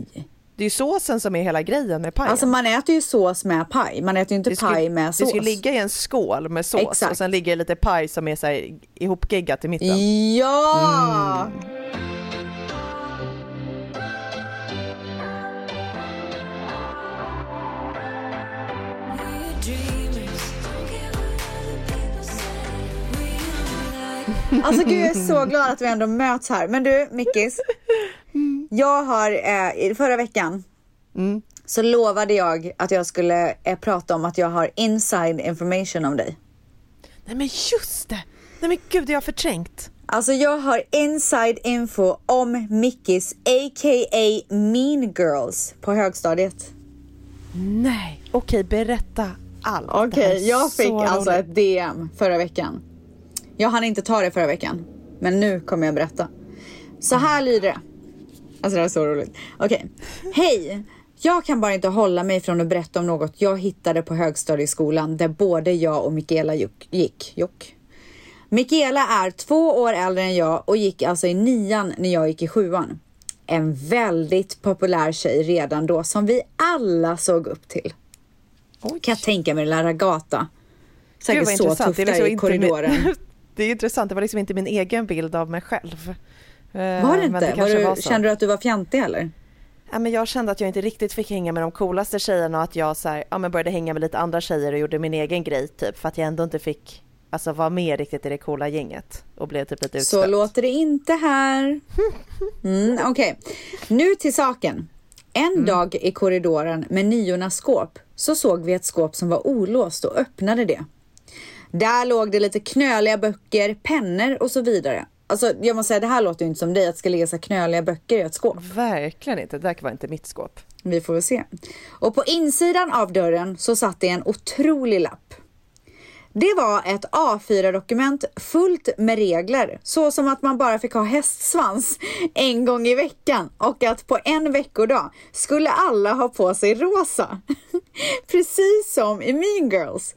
Det är ju såsen som är hela grejen med pajen. Alltså man äter ju sås med paj. Man äter ju inte det ska, paj med det sås. ska ligga i en skål med sås Exakt. och sen ligger det lite paj som är så här ihopgeggat i mitten. Ja! Mm. Alltså gud jag är så glad att vi ändå möts här. Men du Mickis. Jag har, eh, förra veckan så lovade jag att jag skulle eh, prata om att jag har inside information om dig. Nej men just det! Nej men gud, det har jag förträngt. Alltså jag har inside info om Mickis a.k.a. Mean Girls på högstadiet. Nej, okej berätta allt. Okej, jag fick så alltså roligt. ett DM förra veckan. Jag hann inte ta det förra veckan, men nu kommer jag berätta. Så här lyder det. Alltså det här är så roligt. Okej. Hej! Jag kan bara inte hålla mig från att berätta om något jag hittade på högstadieskolan där både jag och Mikaela gick. Jock. Mikaela är två år äldre än jag och gick alltså i nian när jag gick i sjuan. En väldigt populär tjej redan då som vi alla såg upp till. Oj. Kan jag tänka mig, lilla Ragata. Gud, Säkert så intressant. tuff Det är där liksom i korridoren. Det är intressant, det var liksom inte min egen bild av mig själv. Eh, Var det inte? var du, var så. kände du att du var fjantig eller? Ja, men jag kände att jag inte riktigt fick hänga med de coolaste tjejerna och att jag så här, ja, men började hänga med lite andra tjejer och gjorde min egen grej typ för att jag ändå inte fick alltså, vara med riktigt i det coola gänget och blev typ lite Så utstött. låter det inte här. Mm, Okej, nu till saken. En Mm. dag i korridoren med niornas skåp så såg vi ett skåp som var olåst och öppnade det. Där låg det lite knöliga böcker, pennor och så vidare. Alltså jag måste säga det här låter ju inte som dig att det ska ligga så knöliga böcker i ett skåp. Verkligen inte, det där var inte mitt skåp. Vi får väl se. Och på insidan av dörren så satt det en otrolig lapp. Det var ett A4-dokument fullt med regler, så som att man bara fick ha hästsvans en gång i veckan och att på en veckodag skulle alla ha på sig rosa. Precis som i Mean Girls.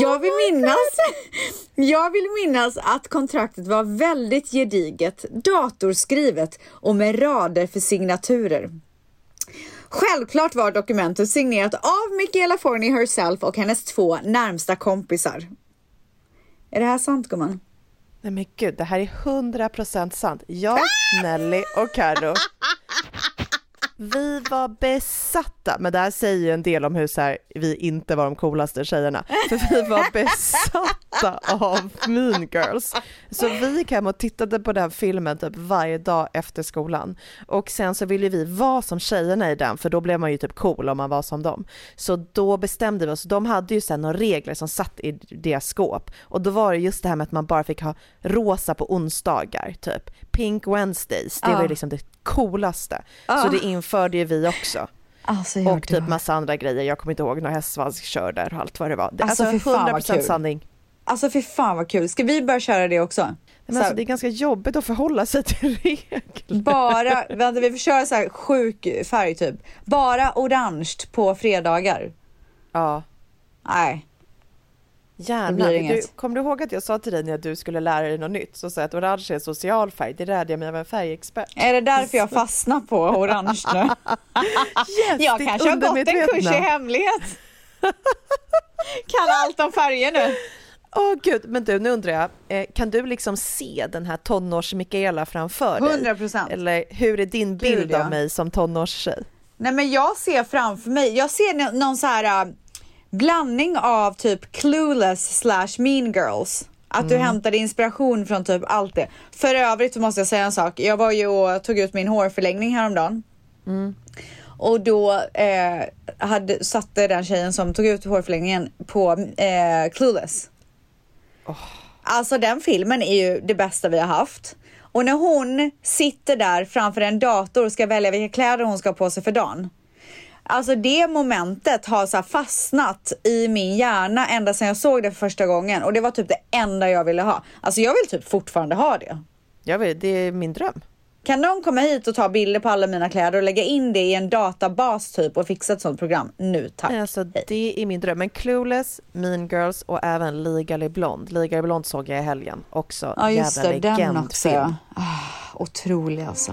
Jag vill minnas, jag vill minnas att kontraktet var väldigt gediget, datorskrivet och med rader för signaturer. Självklart var dokumentet signerat av Michaela Forney herself och hennes två närmsta kompisar. Är det här sant gumman? Nej men gud, det här är 100% sant. Jag, Nelly och Karo Vi var besatta, men det här säger ju en del om hur så här, vi inte var de coolaste tjejerna. För vi var besatta av Mean Girls. Så vi gick hem och tittade på den filmen typ varje dag efter skolan. Och sen så ville vi vara som tjejerna i den, för då blev man ju typ cool om man var som dem. Så då bestämde vi oss, de hade ju sen några regler som satt i deras skåp. Och då var det just det här med att man bara fick ha rosa på onsdagar, typ. Pink Wednesdays, det var ju liksom det coolaste. Ja. Så det införde ju vi också. Alltså, och typ massa andra grejer, jag kommer inte ihåg några hästsvanskörder och allt vad det var. Alltså, Alltså, fy fan vad 100% kul. sanning. Alltså fy fan vad kul. Ska vi börja köra det också? Men Så alltså, det är ganska jobbigt att förhålla sig till regler. bara, vänta vi får köra så här sjuk färg typ. Bara orange på fredagar. Ja, Nej. Gärna. Du, kommer du ihåg att jag sa till dig när du skulle lära dig något nytt, så sa jag att orange är social färg, det lärde jag mig av en färgexpert. Är det därför jag fastnar på orange nu? Yes, jag kanske har gått en kurs i hemlighet. kan allt om färger nu. Åh gud, men du nu undrar jag, eh, kan du liksom se den här tonårs-Mikaela framför dig? 100 procent. Eller hur är din bild Gud, ja. av mig som tonårstjej? Nej men jag ser framför mig, jag ser nå- någon så här äh, blandning av typ clueless slash mean girls. Att du hämtade inspiration från typ allt det. För övrigt så måste jag säga en sak. Jag var ju och tog ut min hårförlängning häromdagen. Och då eh, hade, satte den tjejen som tog ut hårförlängningen på eh, Clueless. Alltså den filmen är ju det bästa vi har haft. Och när hon sitter där framför en dator och ska välja vilka kläder hon ska ha på sig för dagen. Alltså det momentet har så fastnat i min hjärna ända sedan jag såg det för första gången. Och det var typ det enda jag ville ha. Alltså jag vill typ fortfarande ha det. Jag vet, det är min dröm. Kan någon komma hit och ta bilder på alla mina kläder och lägga in det i en databas typ och fixa ett sånt program? Nu tack. Alltså det är min dröm. Men Clueless, Mean Girls och även Legally Blonde. Legally Blonde såg jag i helgen också. Ja just Jävla det, den också. ja. Ah, otrolig alltså.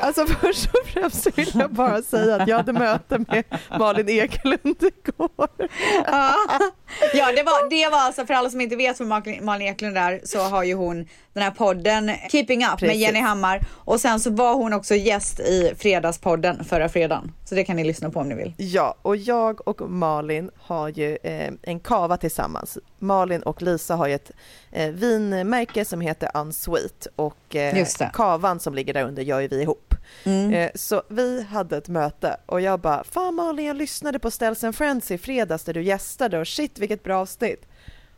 Alltså först och främst så vill jag bara säga att jag hade möte med Malin Ekelund igår. Ja, det var, det var alltså för alla som inte vet vem Malin Ekelund är så har ju hon den här podden Keeping Up med Precis. Jenny Hammar och sen så var hon också gäst i Fredagspodden förra fredagen. Så det kan ni lyssna på om ni vill. Ja, och jag och Malin har ju eh, en kava tillsammans. Malin och Lisa har ju ett eh, vinmärke som heter Unsweet och eh, kavan som ligger där under gör ju vi ihop. Eh, så vi hade ett möte och jag bara, fan Malin jag lyssnade på Stells and Friends i fredags där du gästade och shit vilket bra avsnitt.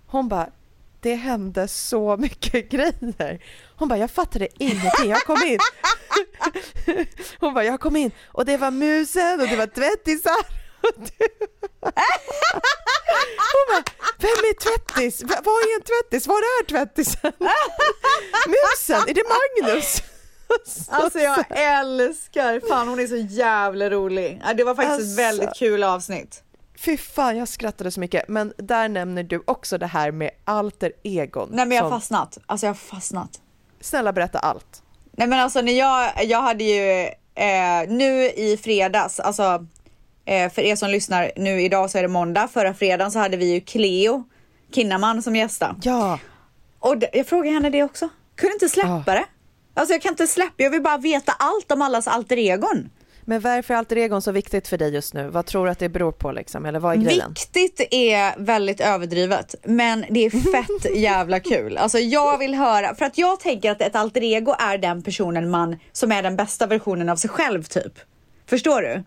Hon bara, det hände så mycket grejer. Hon bara, jag fattade ingenting. Jag kom in. Hon bara, jag kom in och det var musen och det var tvättisar. Hon bara, vem är tvättis? Va- Vad är en tvättis? Var är tvättisen? Musen, är det Magnus? Alltså jag älskar, fan hon är så jävla rolig. Det var faktiskt Alltså. ett väldigt kul avsnitt. Fy fan, jag skrattade så mycket. Men där nämner du också det här med alter egon. Nej men jag har som- fastnat. Alltså jag har fastnat. Snälla berätta allt. Nej men alltså när jag, jag hade ju eh, nu i fredags, alltså eh, för er som lyssnar nu idag så är det måndag, förra fredagen så hade vi ju Cleo Kinnaman som gästa. Ja, Och jag frågade henne det också. Kunde inte släppa det. Alltså jag kan inte släppa, jag vill bara veta allt om allas alter egon. Men varför är alter egon så viktigt för dig just nu? Vad tror du att det beror på liksom? Eller vad är grejen? Viktigt är väldigt överdrivet, men det är fett jävla kul. Alltså jag vill höra, för att jag tänker att ett alter ego är den personen man som är den bästa versionen av sig själv typ. Förstår du?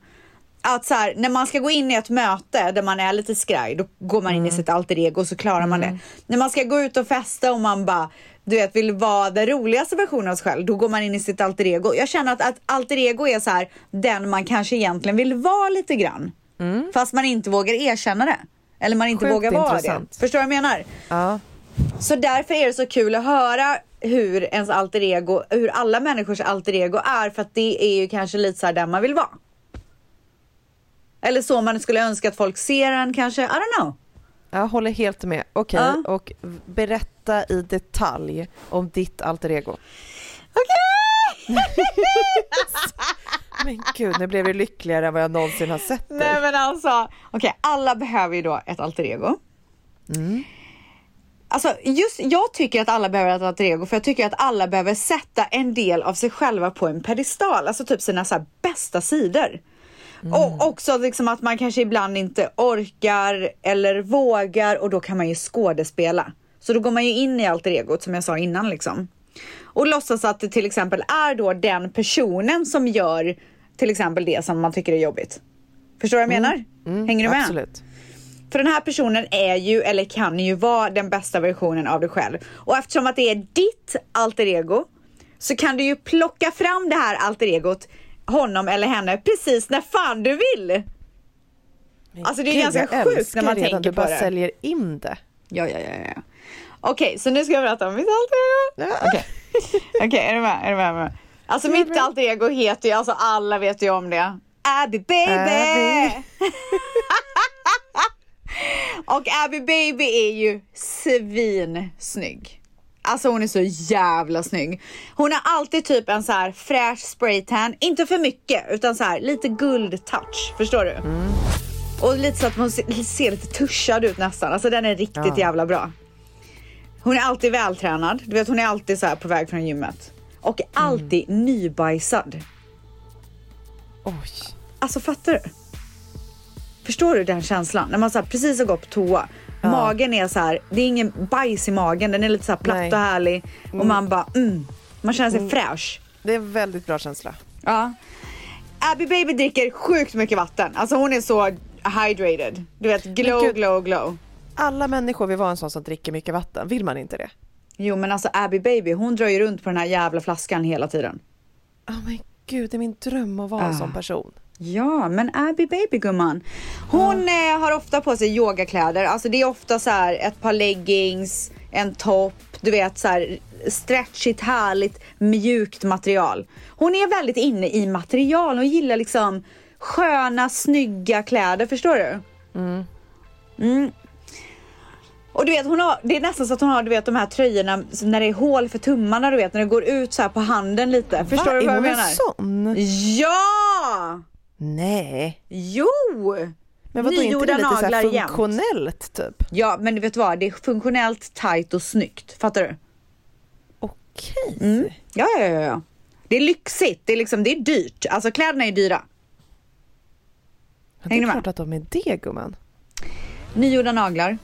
att så här, när man ska gå in i ett möte där man är lite skraj, då går man in i sitt alter ego och så klarar man det. När man ska gå ut och festa och man bara du vet, vill vara den roligaste versionen av sig själv, då går man in i sitt alter ego. Jag känner att, att alter ego är så här, den man kanske egentligen vill vara lite grann. Fast man inte vågar erkänna det. Eller man inte Sjukt vågar vara intressant. det. Förstår du vad jag menar? Ja. Så därför är det så kul att höra hur ens alter ego, hur alla människors alter ego är för att det är ju kanske lite så här där man vill vara. Eller så man skulle önska att folk ser en kanske, I don't know. Jag håller helt med. Okej, Ja. och berätta i detalj om ditt alter ego. Okej! Men gud, nu blev jag lyckligare än vad jag någonsin har sett dig. Nej men alltså, okej alla behöver ju då ett alter ego. Alltså just, jag tycker att alla behöver ett alter ego för jag tycker att alla behöver sätta en del av sig själva på en pedestal, alltså typ sina så bästa sidor. Och också liksom att man kanske ibland inte orkar eller vågar och då kan man ju skådespela. Så då går man ju in i alter egot som jag sa innan liksom. Och låtsas att det till exempel är då den personen som gör till exempel det som man tycker är jobbigt. Förstår du vad jag menar? Hänger du med? Absolut. För den här personen är ju, eller kan ju vara den bästa versionen av dig själv. Och eftersom att det är ditt alter ego så kan du ju plocka fram det här alter egot, honom eller henne, precis när fan du vill. Alltså det är Gud, ganska jag sjukt när man tänker du på bara det. säljer in det. Ja, ja, ja, ja. Okej, så nu ska jag berätta om mitt alter ego. Okej, Okej, är du med? Är du med? Är du med? Alltså mitt alter ego heter ju, alltså alla vet ju om det. Abby baby! Abby. Och Abby baby är ju svinsnygg. Alltså hon är så jävla snygg. Hon har alltid typ en så här fräsch spraytan, inte för mycket utan så här lite guldtouch, förstår du? Och lite så att hon ser, lite tuschad ut nästan, alltså den är riktigt Ja. jävla bra. Hon är alltid vältränad, du vet hon är alltid så här på väg från gymmet. Och alltid nybajsad. Oj. Alltså fattar du? Förstår du den känslan? När man så här, precis har gått på toa. Magen är så här, det är ingen bajs i magen, den är lite så här platt Nej. och härlig. Och man bara mm, man känner sig fräsch. Det är en väldigt bra känsla. Ja. Abby baby dricker sjukt mycket vatten. Alltså hon är så hydrated. Du vet glow, gud. glow, glow. Alla människor vill vara en sån som dricker mycket vatten. Vill man inte det? Jo men alltså Abby baby hon drar ju runt på den här jävla flaskan hela tiden. Ja men gud, det är min dröm att vara en Ah. sån person. Ja, men Abby baby gumman. Hon eh, har ofta på sig yogakläder. Alltså det är ofta så här ett par leggings, en topp, du vet så här stretchigt, härligt, mjukt material. Hon är väldigt inne i material och gillar liksom sköna, snygga kläder, förstår du? Mm. Och du vet, hon har, det är nästan så att hon har du vet, de här tröjorna när det är hål för tummarna, du vet, när det går ut så här på handen lite. Förstår Va? du vad är jag hon menar? en sån? Ja! Nej. Jo! Men vadå, inte Nygjorda det lite så naglar här jämt. funktionellt typ? Ja, men du vet vad? Det är funktionellt, tight och snyggt. Fattar du? Okej. Mm. Ja, ja, ja, ja. Det är lyxigt. Det är liksom, det är dyrt. Alltså kläderna är dyra. Det Hänger du är med? klart att de är det gumman. Nygjorda naglar.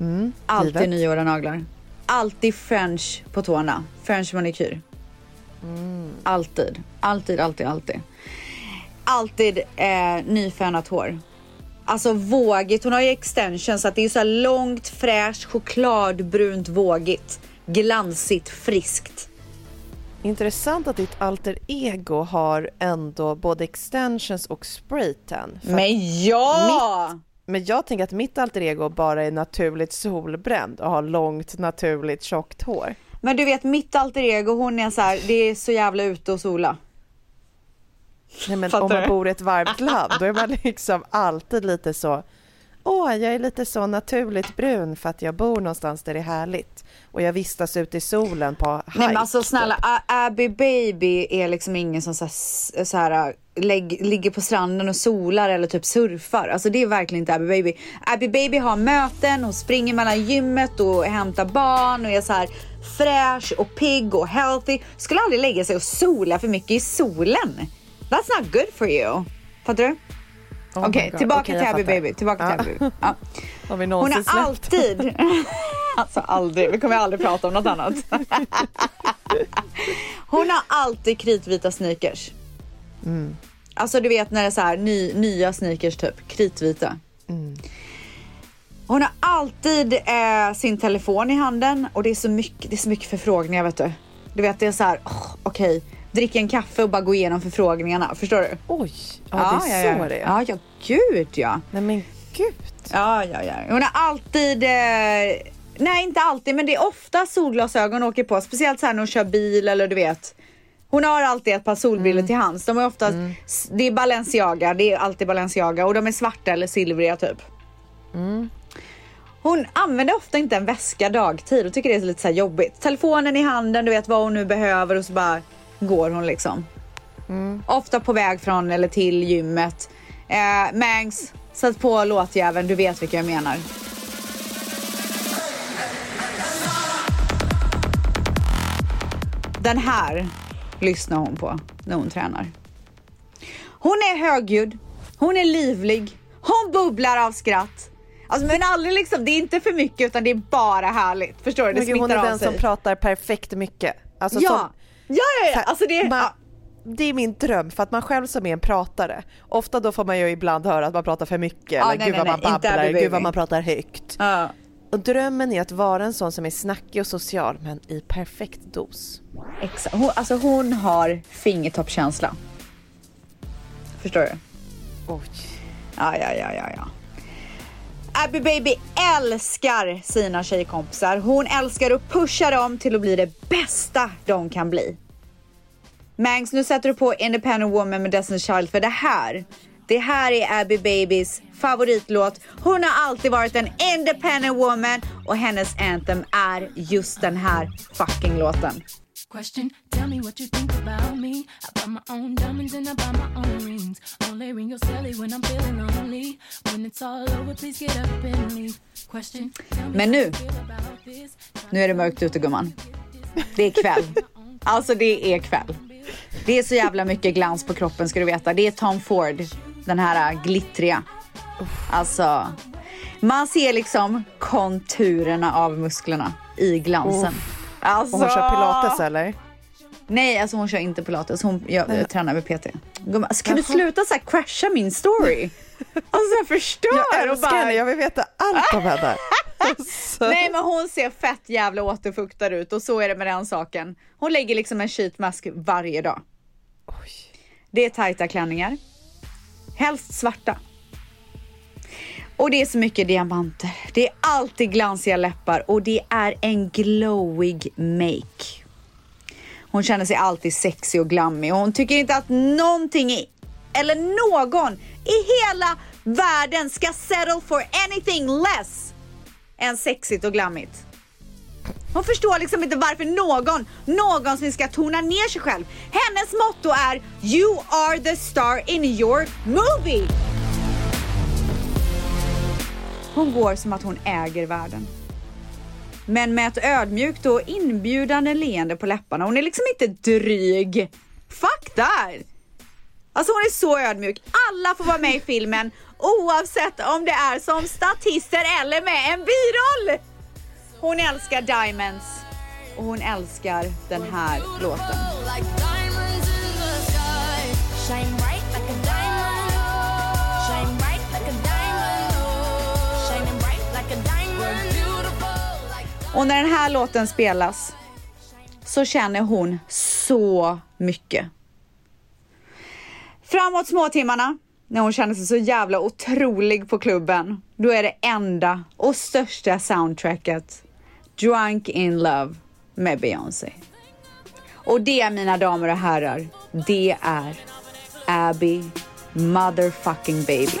Mm, Alltid givet. nygjorda naglar. Alltid french på tårna. French manikyr. Mm. Alltid. Alltid, alltid, alltid. Alltid eh, nyfönat hår. Alltså vågigt. Hon har ju extension så att det är så här långt, fräscht, chokladbrunt, vågigt. Glansigt, friskt. Intressant att ditt alter ego har ändå både extensions och spraytan. Men ja! Men jag tänker att mitt alter ego bara är naturligt solbränd och har långt naturligt tjockt hår. Men du vet mitt alter ego, hon är så här, det är så jävla ute och sola. Nej, men Fattar om man du? bor i ett varmt land då är man liksom alltid lite så Åh, jag är lite så naturligt brun för att jag bor någonstans där det är härligt och jag vistas ute i solen på hike. Nej men alltså typ. snälla, Abby baby är liksom ingen som så här, så här, lägg, ligger på stranden och solar eller typ surfar. Alltså det är verkligen inte Abby baby. Abby baby har möten, hon springer mellan gymmet och hämtar barn och är så här fräsch och pigg och healthy. Skulle aldrig lägga sig och sola för mycket i solen. That's not good for you. Fattar du? Oh Okej, God. tillbaka Okej, till Abby baby. Tillbaka till Ja. Abby baby. Ja. Hon har släppt? alltid, alltså aldrig, vi kommer aldrig prata om något annat. Hon har alltid kritvita sneakers. Alltså du vet när det är så här ny, nya sneakers typ, kritvita. Hon har alltid eh, sin telefon i handen och det är så mycket, det är så mycket förfrågningar vet du. Du vet det är så här, oh, okej, drick en kaffe och bara gå igenom förfrågningarna, förstår du? Oj, ja, det är ja, så ja. det är. Ja, ja, gud ja. Nej men gud. Ja, ja, ja. Hon har alltid, eh, nej inte alltid, men det är ofta solglasögon hon åker på. Speciellt så här när hon kör bil eller du vet. Hon har alltid ett par solbrillor till hands. De är ofta, det är Balenciaga, det är alltid Balenciaga och de är svarta eller silvriga typ. Hon använder ofta inte en väska dagtid och tycker det är lite så här jobbigt. Telefonen i handen, du vet vad hon nu behöver och så bara går hon liksom. Ofta på väg från eller till gymmet. Eh, Mangs, sätt på låtjäveln, du vet vilka jag menar. Den här lyssnar hon på när hon tränar. Hon är högljudd, hon är livlig, hon bubblar av skratt. Alltså men aldrig liksom, det är inte för mycket utan det är bara härligt. Förstår du? Det Men gud, hon smittar är av den sig. som pratar perfekt mycket. Alltså, Ja. som, Ja, ja, ja. Alltså det, man, det är min dröm för att man själv som är en pratare, ofta då får man ju ibland höra att man pratar för mycket Ja, eller nej, gud vad man nej, inte babblar, gud vad man pratar högt. Ja. Och drömmen är att vara en sån som är snackig och social men i perfekt dos. Exakt. Hon, alltså hon har fingertoppskänsla. Förstår du? Oj. Ja, ja, ja, ja, ja. Abby Baby älskar sina tjejkompisar. Hon älskar att pusha dem till att bli det bästa de kan bli. Mangs, nu sätter du på Independent Woman med Destiny's Child för det här. Det här är Abby Babys favoritlåt. Hon har alltid varit en independent woman och hennes anthem är just den här fucking låten. Question, tell me what you think about me. I buy my own diamonds and I buy my own rings. Only ring your celly when I'm feeling lonely. When it's all over, please get up and leave. Question, Men nu, nu är det mörkt ute gumman. Det är kväll. Alltså det är kväll. Det är så jävla mycket glans på kroppen ska du veta. Det är Tom Ford, den här glittriga. Alltså, man ser liksom konturerna av musklerna i glansen. Alltså, Och hon kör pilates eller? Nej, alltså hon kör inte pilates. Hon jag, jag tränar med PT. Alltså, kan du sluta så här crasha min story? Alltså jag förstör. Jag älskar bara- henne, jag vill veta allt om henne. Alltså. Nej men hon ser fett jävla återfuktad ut och så är det med den saken. Hon lägger liksom en sheetmask varje dag. Det är tajta klänningar. Helst svarta. Och det är så mycket diamanter. Det är alltid glansiga läppar och det är en glowig make. Hon känner sig alltid sexig och glammig och hon tycker inte att någonting i, eller någon i hela världen ska settle for anything less än sexigt och glammigt. Hon förstår liksom inte varför någon någonsin ska tona ner sig själv. Hennes motto är You are the star in your movie. Hon går som att hon äger världen. Men med ett ödmjukt och inbjudande leende på läpparna. Hon är liksom inte dryg. Fuck that! Alltså hon är så ödmjuk. Alla får vara med i filmen oavsett om det är som statister eller med en biroll. Hon älskar Diamonds och hon älskar den här låten. Och när den här låten spelas så känner hon så mycket. Framåt småtimmarna, när hon känner sig så jävla otrolig på klubben, då är det enda och största soundtracket Drunk in Love med Beyoncé. Och det, mina damer och herrar, det är Abby motherfucking baby.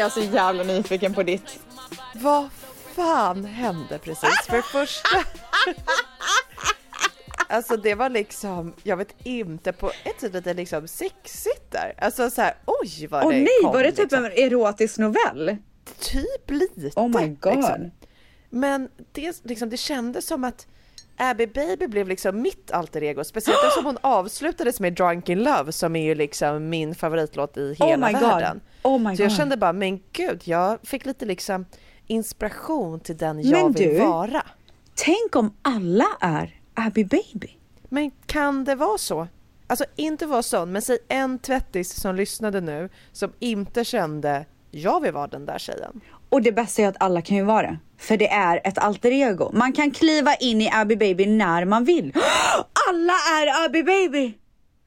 Är jag så jävla nyfiken på ditt. Vad fan hände precis? För första... Alltså det var liksom, jag vet inte, på ett sätt lite liksom sexigt där. Alltså så här, oj vad Åh det nej, kom, var det typ liksom. en erotisk novell? Typ lite. Oh my god. Liksom. Men det, liksom, det kändes som att Abby Baby blev liksom mitt alter ego, speciellt eftersom hon avslutades med Drunk in Love som är ju liksom min favoritlåt i Oh hela God. världen. Oh my Så jag God. kände bara, men gud, jag fick lite liksom inspiration till den jag Men vill du- vara. Tänk om alla är Abby Baby. Men kan det vara så? Alltså inte vara sån, men säg en tvättis som lyssnade nu som inte kände jag vill vara den där tjejen. Och det bästa är att alla kan ju vara det. För det är ett alter ego. Man kan kliva in i Abby Baby när man vill. Alla är Abby Baby!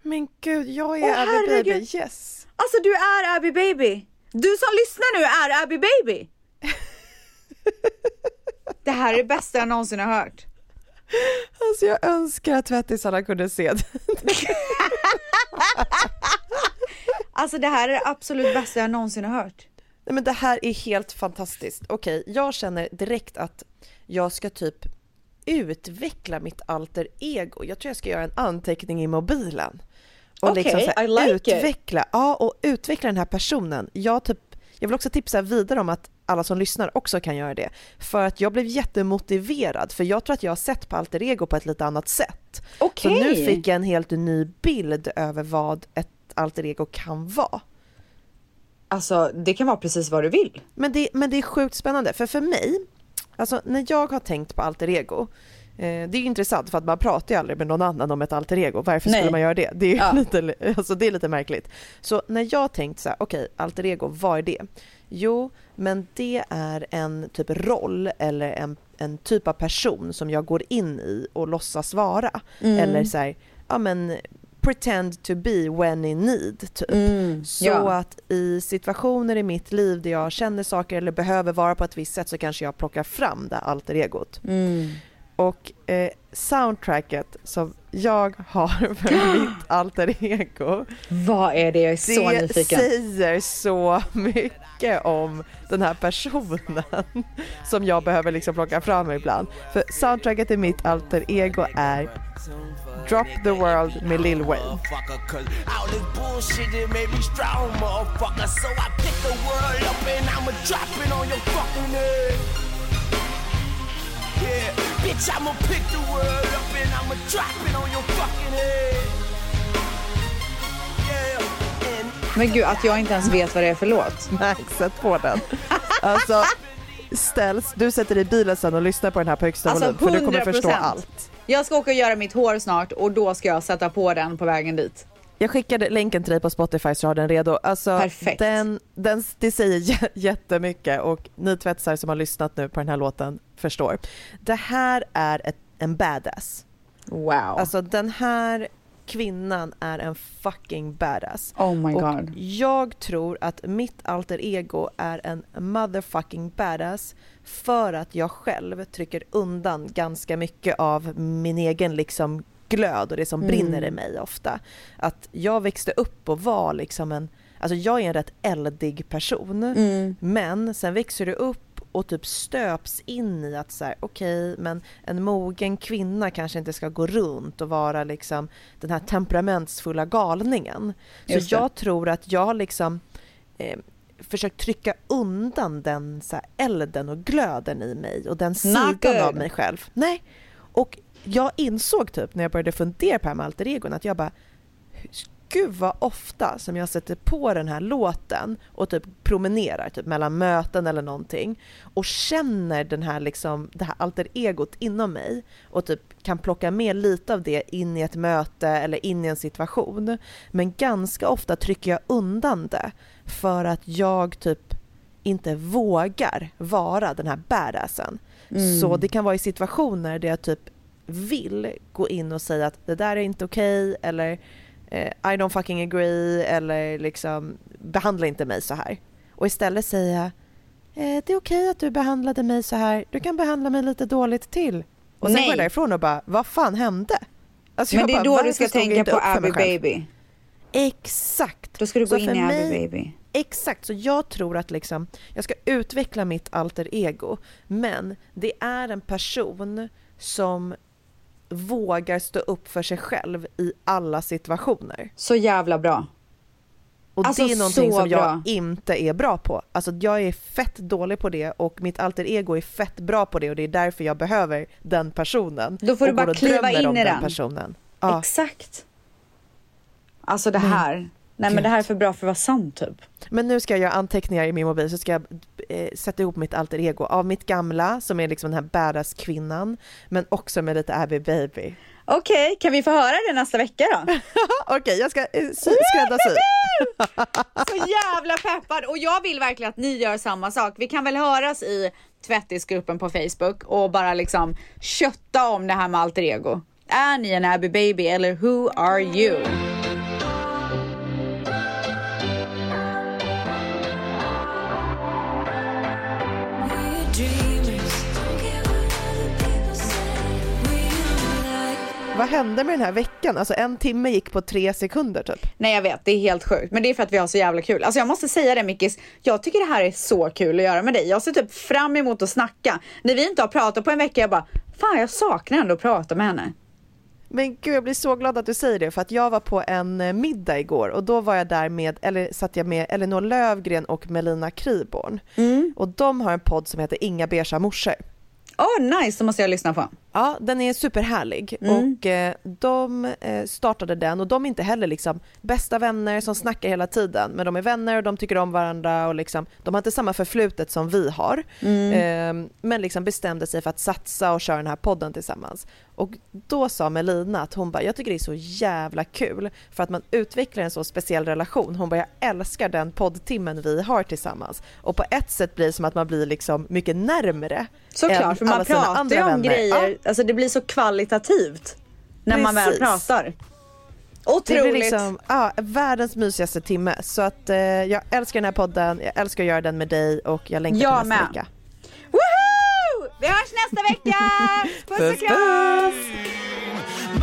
Men gud, jag är Åh, Abby herregud. Baby, yes! Alltså du är Abby Baby! Du som lyssnar nu är Abby Baby! Det här är det bästa jag någonsin har hört. Alltså jag önskar att tvättisarna kunde se det. Alltså det här är det absolut bästa jag någonsin har hört. Nej men det här är helt fantastiskt. Okej, jag känner direkt att jag ska typ utveckla mitt alter ego. Jag tror jag ska göra en anteckning i mobilen. Och liksom Okej, så här like it. utveckla, ja och utveckla den här personen. Jag, typ, jag vill också tipsa vidare om att alla som lyssnar också kan göra det. För att jag blev jättemotiverad, för jag tror att jag har sett på alter ego på ett lite annat sätt. Så Okej. nu fick jag en helt ny bild över vad ett alter ego kan vara. Alltså det kan vara precis vad du vill. Men det, men det är sjukt spännande, för för mig, alltså när jag har tänkt på alter ego, eh, det är ju intressant för att man pratar ju aldrig med någon annan om ett alter ego. Varför Nej. skulle man göra det? Det är, Ja. lite, alltså det är lite märkligt. Så när jag har tänkt så här, okej, alter ego, vad är det? Jo, men det är en typ roll eller en, en typ av person som jag går in i och låtsas vara. Mm. Eller så här, ja men pretend to be when in need. Typ. Mm, Så ja. att i situationer i mitt liv där jag känner saker eller behöver vara på ett visst sätt så kanske jag plockar fram det alter egot. Mm. Och eh, soundtracket som jag har för mitt alter ego, Vad är det? Jag är så det nyfiken. säger så mycket om den här personen som jag behöver liksom plocka fram ibland. För soundtracket i mitt alter ego är Drop the World med Lil Wayne. motherfucker. Cause all this bullshit it made me strong, motherfucker. So I pick the world up and I'ma drop it on your fucking head. Yeah, bitch, I'ma pick the world up and I'ma drop it on your fucking head. Yeah, and Men gud att jag inte ens vet vad det är för låt. Nej, sätt på den. Alltså, ställs, du sätter dig i bilen sen och lyssnar på den här på högsta Alltså volym för du kommer förstå 100%. allt. Jag ska åka och göra mitt hår snart och då ska jag sätta på den på vägen dit. Jag skickade länken till dig på Spotify så har den redo. Alltså, Perfekt. Den, den, det säger jättemycket och ni tvättsar som har lyssnat nu på den här låten förstår. Det här är ett, en badass. Wow. Alltså den här kvinnan är en fucking badass. oh my Och god. jag tror att mitt alter ego är en motherfucking badass för att jag själv trycker undan ganska mycket av min egen liksom glöd och det som Mm. brinner i mig ofta. Att jag växte upp och var liksom en, alltså jag är en rätt eldig person Mm. men sen växer du upp och typ stöps in i att så här, okej, men en mogen kvinna kanske inte ska gå runt och vara liksom den här temperamentsfulla galningen. Så jag tror att jag liksom eh, försökt trycka undan den så här, elden och glöden i mig och den sidan av mig själv. Nej, och jag insåg typ när jag började fundera på det här med alter egon att jag bara gud vad ofta som jag sätter på den här låten och typ promenerar typ mellan möten eller någonting och känner den här liksom, det här alter egot inom mig och typ kan plocka med lite av det in i ett möte eller in i en situation. Men ganska ofta trycker jag undan det för att jag typ inte vågar vara den här badassen. Mm. Så det kan vara i situationer där jag typ vill gå in och säga att det där är inte okej eller eh, I don't fucking agree eller liksom behandla inte mig så här. Och istället säga eh, det är okej att du behandlade mig så här, du kan behandla mig lite dåligt till. Och sen Nej. går jag därifrån och bara, vad fan hände? Alltså Men det är bara, då du ska tänka på Abby? Baby. Exakt! Då ska du gå Så in i Abby mig- Baby. Exakt, så jag tror att liksom, jag ska utveckla mitt alter ego, men det är en person som vågar stå upp för sig själv i alla situationer. Så jävla bra. Och Alltså, det är någonting som jag bra. inte är bra på. Alltså jag är fett dålig på det och mitt alter ego är fett bra på det och det är därför jag behöver den personen. Då får du bara kliva in i den den. personen. Ja. Exakt. Alltså det här. Nej men det här är för bra för att vara sant typ. Men nu ska jag göra anteckningar i min mobil så ska jag eh, sätta ihop mitt alter ego av mitt gamla som är liksom den här badass kvinnan men också med lite Abby baby. Okej, kan vi få höra det nästa vecka då? Okej, jag ska eh, sy- skräddarsy. Så jävla peppad! Och jag vill verkligen att ni gör samma sak. Vi kan väl höras i tvättisgruppen på Facebook och bara liksom kötta om det här med alter ego. Är ni en Abby baby eller who are you? Vad hände med den här veckan? Alltså en timme gick på tre sekunder typ. Nej jag vet, det är helt sjukt. Men det är för att vi har så jävla kul. Alltså jag måste säga det Mickis, jag tycker det här är så kul att göra med dig. Jag ser typ fram emot att snacka. När vi inte har pratat på en vecka, jag bara, fan jag saknar ändå att prata med henne. Men gud, jag blir så glad att du säger det för att jag var på en eh, middag igår och då var jag där med, eller satt jag med Elinor Lövgren och Melina Kryborn. Och de har en podd som heter Inga beiga morsor. Åh oh, nice, så måste jag lyssna på. Ja, den är superhärlig och eh, de eh, startade den och de är inte heller liksom bästa vänner som snackar hela tiden men de är vänner och de tycker om varandra och liksom, de har inte samma förflutet som vi har eh, men liksom bestämde sig för att satsa och köra den här podden tillsammans. Och då sa Melina att hon bara, jag tycker det är så jävla kul för att man utvecklar en så speciell relation. Hon bara, jag älskar den poddtimmen vi har tillsammans och på ett sätt blir det som att man blir liksom mycket närmre Såklart, för man pratar ju om vänner. grejer, Ja. Alltså det blir så kvalitativt när man väl Precis. pratar. Det Otroligt! blir liksom, ja, världens mysigaste timme. Så att eh, jag älskar den här podden, jag älskar att göra den med dig och jag längtar Jag till nästa med. vecka. Woohoo! Vi hörs nästa vecka! Puss och kram!